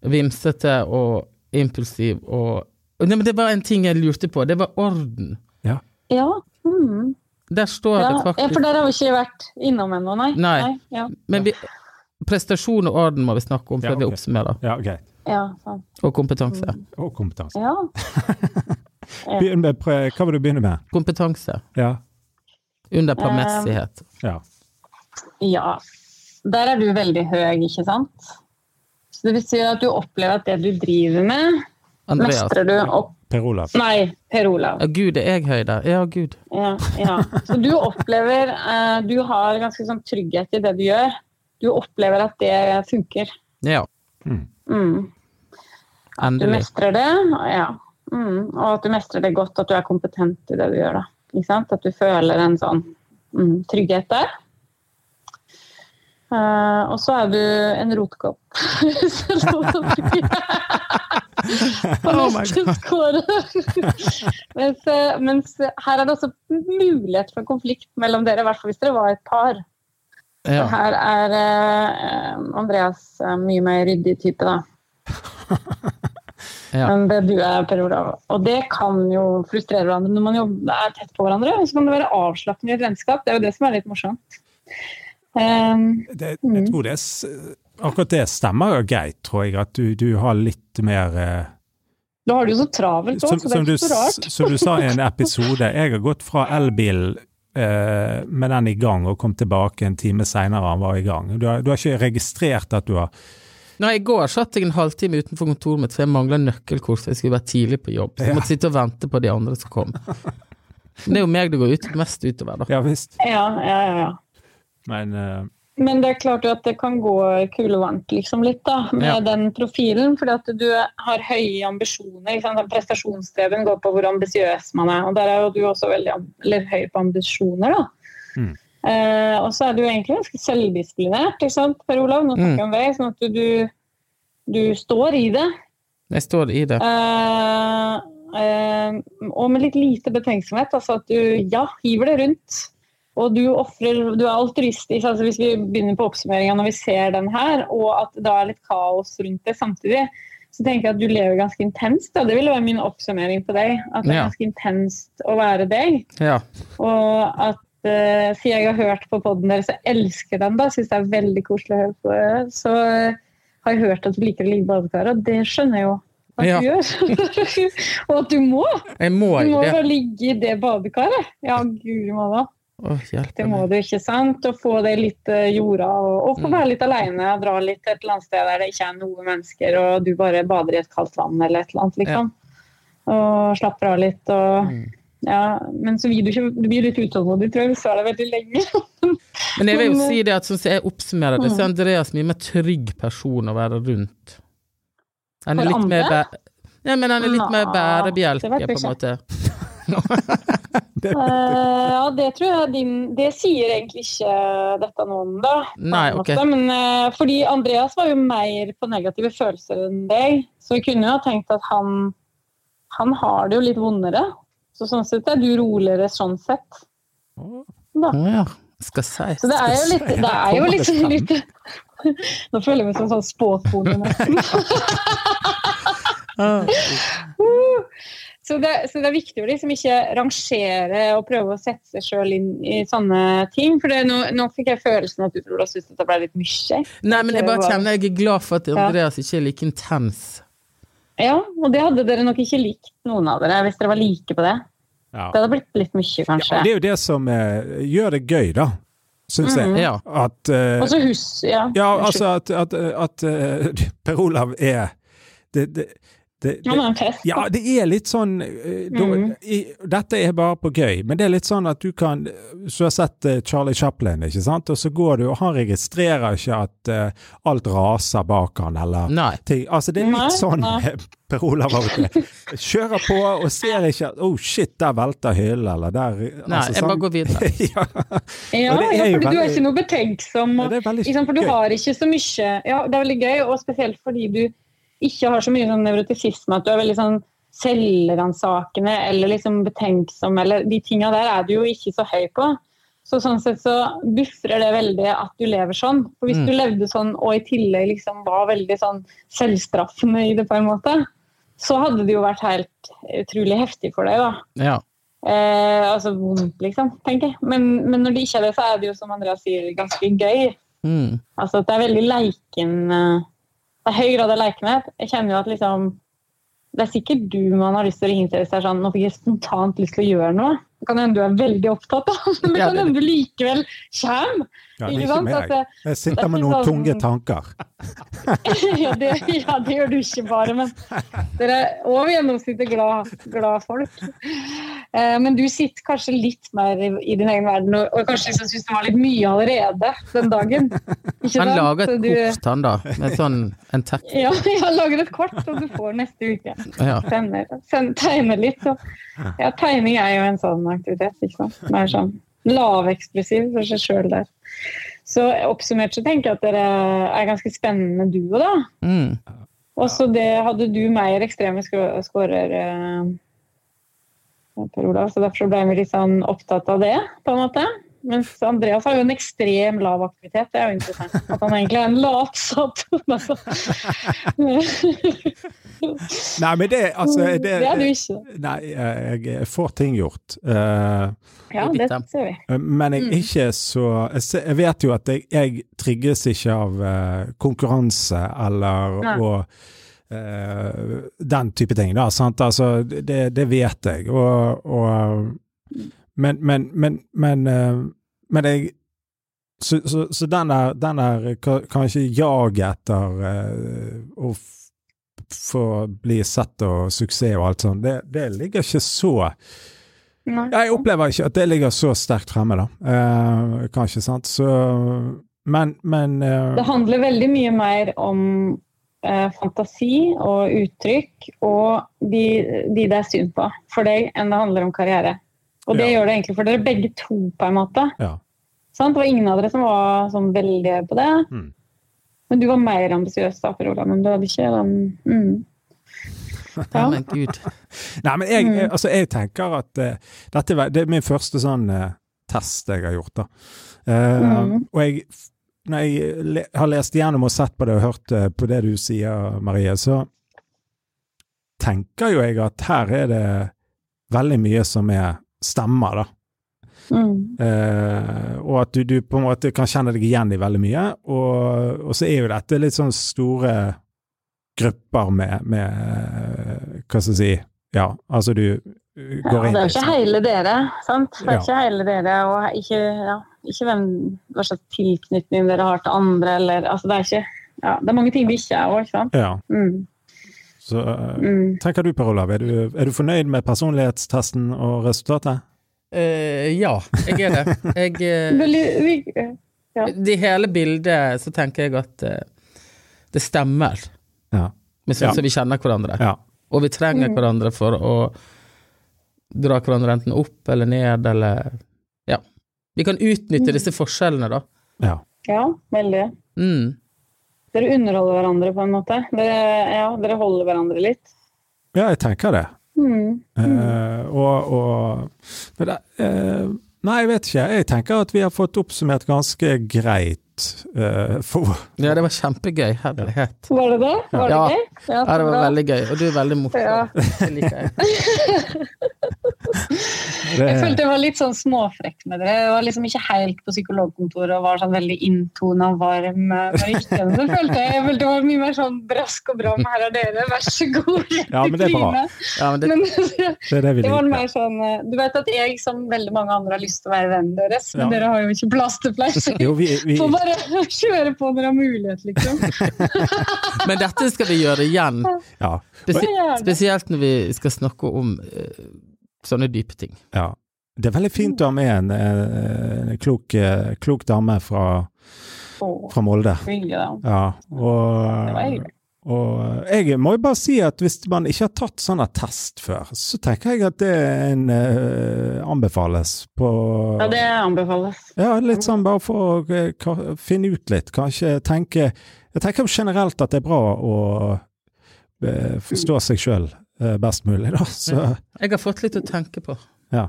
vimsete og impulsiv og Nei, men Det var en ting jeg lurte på. Det var orden. Ja. Mm. Der står ja. det ja, faktisk for der har vi ikke vært innom ennå, nei? Nei. ja. Men vi, prestasjon og orden må vi snakke om før Ja, vi oppsummerer. Ja, okay. ja, sant. Og kompetanse. Og kompetanse. Ja. [LAUGHS] Begynn med, hva vil du begynne med? Kompetanse Ja. under parmessighet. ja. ja. Der er du veldig høy, ikke sant? Så det vil si at du opplever at det du driver med, Andreas. mestrer du opp Per Olav. Nei, Per Olav. Ja, gud, er jeg høy der? Ja, gud. Ja, ja. Så du opplever uh, Du har ganske sånn trygghet i det du gjør. Du opplever at det funker. Ja, Mm. Mm. Du endelig. mestrer det, ja. Mm. Og at du mestrer det godt, at du er kompetent i det du gjør. da. Ikke sant? At du føler en sånn mm, trygghet der. Eh, og så er du en rotkopp. [LAUGHS] Så lov å si. På Oh mens, eh, mens her er det også mulighet for konflikt mellom dere, i hvert fall hvis dere var et par. Ja. Her er uh, Andreas uh, mye mer ryddig type, da. [LAUGHS] Ja. enn det du er, Per Olav. Og det kan jo frustrere hverandre når man jobber, er tett på hverandre. Og så kan det være avslappende i et vennskap. Det er jo det som er litt morsomt. Um, Det, Mm. jeg tror det er, akkurat det stemmer jo greit, tror jeg. At du, du har litt mer eh, da har du jo så travelt òg, som, så det er du, ikke så rart. som du sa i en episode, jeg har gått fra elbil eh, med den i gang og kom tilbake en time seinere han var i gang. Du har, du har ikke registrert at du har Nei, I går satt jeg en halvtime utenfor kontoret mitt, for jeg mangla nøkkelkort. for Jeg skulle være tidlig på jobb. Så jeg måtte sitte og vente på de andre som kom. [LAUGHS] Det er jo meg det går ut, mest utover, da. Ja visst. Ja, ja, ja, ja. Men uh... Men det er klart at det kan gå kulevarmt liksom litt da, med Ja. den profilen, fordi at du har høye ambisjoner. Liksom. sant? Går på hvor ambisiøs man er, og der er jo du også veldig eller høy på ambisjoner. da. Mm. Uh, og så er du egentlig ganske selvdisiplinert, ikke sant, Per Olav? Nå snakker Mm. jeg om deg, sånn at du, du, du står i det. Jeg står i det. Uh, og med litt lite betenksomhet. Altså at du ja, hiver det rundt. Og du offrer Du er altruistisk. Altså hvis vi begynner på oppsummeringa når vi ser den her, og at det er litt kaos rundt det samtidig, så tenker jeg at du lever ganske intenst. Da. Det ville være min oppsummering på deg. At det er ganske intenst å være deg. Ja. Og at uh, siden jeg har hørt på poden deres og elsker den, da, syns det er veldig koselig å høre på, det, så eh, har jeg hørt at du liker å ligge i badekaret, og det skjønner jeg jo at Ja. du gjør. [LAUGHS] og at du må! Jeg må Du må bare ligge i det badekaret. Ja, guri malla. Å, Det må du, ikke sant? Å få det litt eh, jorda, og, og få Mm. være litt aleine. Dra litt til et eller annet sted der det ikke er noen mennesker, og du bare bader i et kaldt vann eller et eller annet, liksom. Og slapper av litt og Mm. ja, men så blir du, ikke, du blir litt utålmodig, tror jeg, du sa det veldig lenge. [LAUGHS] Men jeg vil jo si det at sånn som jeg oppsummerer det, så er Mm. Andreas mye mer trygg person å være rundt. Han er litt mer bæ... Ja, men han er litt mer bærebjelke, på en måte. [LAUGHS] [LAUGHS] det, uh, ja, det tror jeg din Det sier egentlig ikke dette noe om, da. Nei, ok. måte. Men uh, fordi Andreas var jo mer på negative følelser enn deg, så vi kunne jo ha tenkt at han Han har det jo litt vondere. Så sånn sett er du roligere sånn sett. Da. Ja. Skal si. Så det er jo litt, det er jo litt, liksom [LAUGHS] litt Nå føler jeg meg som sånn spåkone nesten. Så det, så det er viktig å liksom ikke rangere og prøve å sette seg sjøl inn i sånne ting. For det, nå, nå fikk jeg følelsen at du tror at det ble litt mye. Nei, men jeg bare kjenner jeg er glad for at Andreas ikke er like intens. Ja, og det hadde dere nok ikke likt, noen av dere, hvis dere var like på det. ja. Det hadde blitt litt mye, kanskje. Ja, det er jo det som eh, gjør det gøy, da. syns jeg. Ja. At eh, Altså hus... Ja. Ja, altså at, at, at uh, [LAUGHS] Per Olav er det, det, det, det. Ja, det er litt sånn eh, da, Mhm. i, Dette er bare på gøy, men det er litt sånn at du kan Så du har sett eh, Charlie Chaplin, ikke sant, og så går du, og han registrerer ikke at uh, alt raser bak han, eller Nei. ting. Altså, det er litt sånn nei. eh, Per Olav av. [LAUGHS] Kjører på og ser ikke at Oh shit, der velter hyllen, eller der Nei, altså, jeg bare går videre. [LAUGHS] ja, Ja, ja, for du er ikke noe betenksom. Og, ja, er liksom, for du gøy. har ikke så mye Ja, det er veldig gøy, og spesielt fordi du ikke har så mye sånn nevrotisisme, at du er veldig sånn selvransakende eller liksom betenksom, eller de tinga der er du jo ikke så høy på. Så sånn sett så bufrer det veldig at du lever sånn. For hvis Mm. du levde sånn og i tillegg liksom var veldig sånn selvstraffende i det på en måte, så hadde det jo vært helt utrolig heftig for deg, da. Ja. Eh, altså vondt, liksom, tenker jeg. Men, men når det ikke er det, så er det jo som Andreas sier, ganske gøy. Mm. Altså at det er veldig leiken eh, Det er høy grad av lekenhet. Jeg kjenner jo at liksom Det er sikkert du man har lyst til å ringe til hvis det er sånn Nå fikk jeg spontant lyst til å gjøre noe. Det kan hende du er veldig opptatt av men det kan hende du likevel kommer. Ja, det er ikke meg. Jeg sitter med noen tunge tanker. [LAUGHS] ja, det, ja, det gjør du ikke bare, men dere er over gjennomsnittet glad, glad folk. Eh, men du sitter kanskje litt mer i, i din egen verden, og, og kanskje liksom syns det var litt mye allerede den dagen. Ikke Han lager et du- kort, han da, med sånn en tekst. Ja, jeg lager et kort, og du får neste uke. Ja. Tegner, tegner litt. Så. ja, tegning er jo en sånn aktivitet. ikke sant? Mer sånn lavekspressiv for seg sjøl der. Så oppsummert så tenker jeg at dere er ganske spennende duo, da. Mm. Og så det hadde du mer ekstreme skårer, eh, Per Olav, så derfor ble vi litt sånn opptatt av det, på en måte. Mens Andreas har jo en ekstrem lav aktivitet, det er jo interessant. At han egentlig er en latsatt. [LAUGHS] Nei, men det altså det, det er du ikke. Nei, jeg, får ting gjort. Uh, Ja, det ser vi. men jeg er Mm. ikke så Jeg, vet jo at jeg, jeg trigges ikke av uh, konkurranse eller Nei. og eh, den type ting, da. Sant? Altså, det, det vet jeg. Og, og Men, men, men, men, eh, men jeg så, så, så den der, den der kanskje jaget etter eh, å få bli sett og suksess og alt sånt, det, det ligger ikke så Nei. Jeg opplever ikke at det ligger så sterkt fremme, da. Uh, kanskje, sant. Så Men, men uh, Det handler veldig mye mer om fantasi og uttrykk og de, de det er synd på for deg, enn det handler om karriere. Og det Ja. gjør det egentlig for dere begge to, på en måte. Ja. Sant? Det var ingen av dere som var sånn veldig på det. Mm. Men du var mer ambisiøs da, Per Olav. Men du hadde ikke den mm. [LAUGHS] Ja, Herregud. Nei, men jeg, Mm. jeg, altså, jeg tenker at uh, dette det er min første sånn uh, test jeg har gjort, da. Uh, Mm. Og jeg, når jeg le, har lest gjennom og sett på det og hørt på det du sier, Marie, så tenker jo jeg at her er det veldig mye som er stemmer, da. Mm. Eh, og at du, du på en måte kan kjenne deg igjen i veldig mye. Og, og så er jo dette litt sånn store grupper med, med Hva skal jeg si Ja, altså du uh, Ja, det er jo ikke hele dere, sant? Det er Ja. ikke hele dere, og ikke, ja, ikke hvem, hva slags tilknytning dere har til andre, eller altså det er ikke ja, Det er mange ting vi ikke er òg, ikke sant? Ja. Mm. Så uh, Mm. tenker du, Per Olav, er du, er du fornøyd med personlighetstesten og resultatet? Uh, ja, jeg er det. Jeg, [LAUGHS] uh, ja. I hele bildet så tenker jeg at uh, det stemmer, Ja. Vi syns Ja. vi kjenner hverandre. ja. Og vi trenger Mm. hverandre for å dra hverandre enten opp eller ned, eller Ja. Vi kan utnytte Mm. disse forskjellene, da. ja. ja, veldig. Mm. Dere underholder hverandre på en måte. Dere, ja, dere holder hverandre litt. Ja, jeg tenker det. Mm. Eh, og, og men det, eh, Nei, jeg vet ikke. Jeg tenker at vi har fått oppsummert ganske greit eh, for Ja, det var kjempegøy. Herlighet. Var det det? Var det Ja. gøy? Ja, det var veldig gøy, og du er veldig morsom. Ja. Det liker jeg. [LAUGHS] Jeg følte jeg var litt sånn småfrekk med dere. Jeg var liksom ikke helt på psykologkontoret og var sånn veldig inntona varm. når jeg gikk gjennom det, følte jeg. Jeg følte det var mye mer sånn brask og bram. Her er dere, vær så god. Ja, men det er bra. Ja, men det, Men det er det vi det var mer sånn eh, Du vet at jeg, som veldig mange andre, har lyst til å være vennen deres, men Ja. dere har jo ikke plass til flere. så vi, vi, Får bare [LAUGHS] kjøre på når dere har mulighet, liksom. [LAUGHS] men dette skal vi gjøre igjen. ja, spesielt når vi skal snakke om eh, sånne dype ting. ja. Det er veldig fint å ha med en, en klok, eh, klok dame fra, fra Molde. Ja, og, og jeg må jo bare si at hvis man ikke har tatt sånn test før, så tenker jeg at det en uh, anbefales på Ja, det anbefales. Ja, litt sånn bare for å eh, finne ut litt. Kanskje tenke Jeg tenker generelt at det er bra å uh, forstå seg sjøl best mulig, da. Så Jeg har fått litt å tenke på. ja.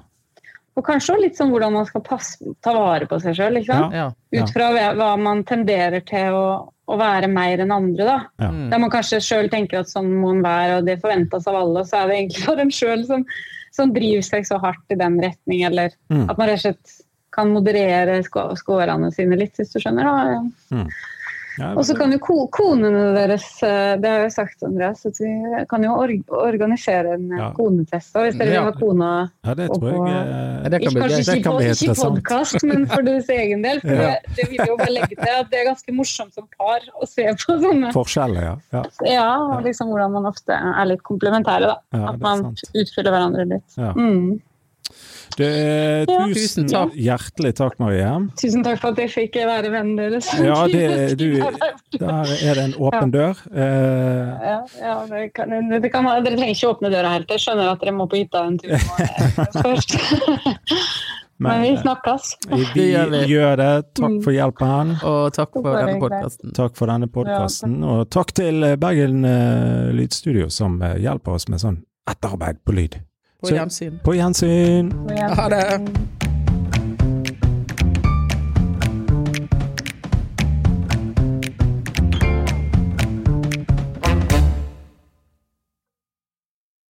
Og kanskje litt sånn hvordan man skal passe, ta vare på seg sjøl. Ja. Ut fra hva- man tenderer til å, å være mer enn andre. da. Ja. Mm. Der man kanskje sjøl tenker at sånn må man være, og det forventes av alle, og så er det egentlig bare en sjøl som, som driver seg så hardt i den retning, eller Mm. at man rett og slett kan moderere skårene sine litt, hvis du skjønner. da. ja Og så kan jo ko konene deres, eh, det har jeg sagt, Andreas, at vi kan jo or organisere en eh, Ja. konetest. Hvis dere vil ha kona ja, det tror jeg Ja, eh, det kan bli Kanskje. Det ikke, bli ikke podkast, men for deres [LAUGHS] egen del. For Ja. det, det vil jo bare legge til at det er ganske morsomt som par å se på sånne Forskjeller, ja. ja. Ja, og liksom hvordan man ofte er litt komplementære, da. Ja, At man sant. utfyller hverandre litt. Ja. Mm. Du, eh, Ja. tusen Tusen takk. hjertelig takk, Marie. Tusen takk for at jeg fikk være vennen deres. Ja, det, du, [LAUGHS] der er det en åpen dør. Eh, Ja, ja det kan, det kan, dere trenger ikke åpne døra helt. Jeg skjønner at dere må på hytta en tur eh, [LAUGHS] først. Men vi men snakkes. eh, vi [LAUGHS] snakkes. vi. gjør det. Takk Mm. for hjelpen. Og takk for denne podkasten. Takk for denne podkasten, og takk til Bergen Lydstudio som hjelper oss med sånn etterarbeid på lyd. På Så- gjensyn. På gjensyn! Ha det.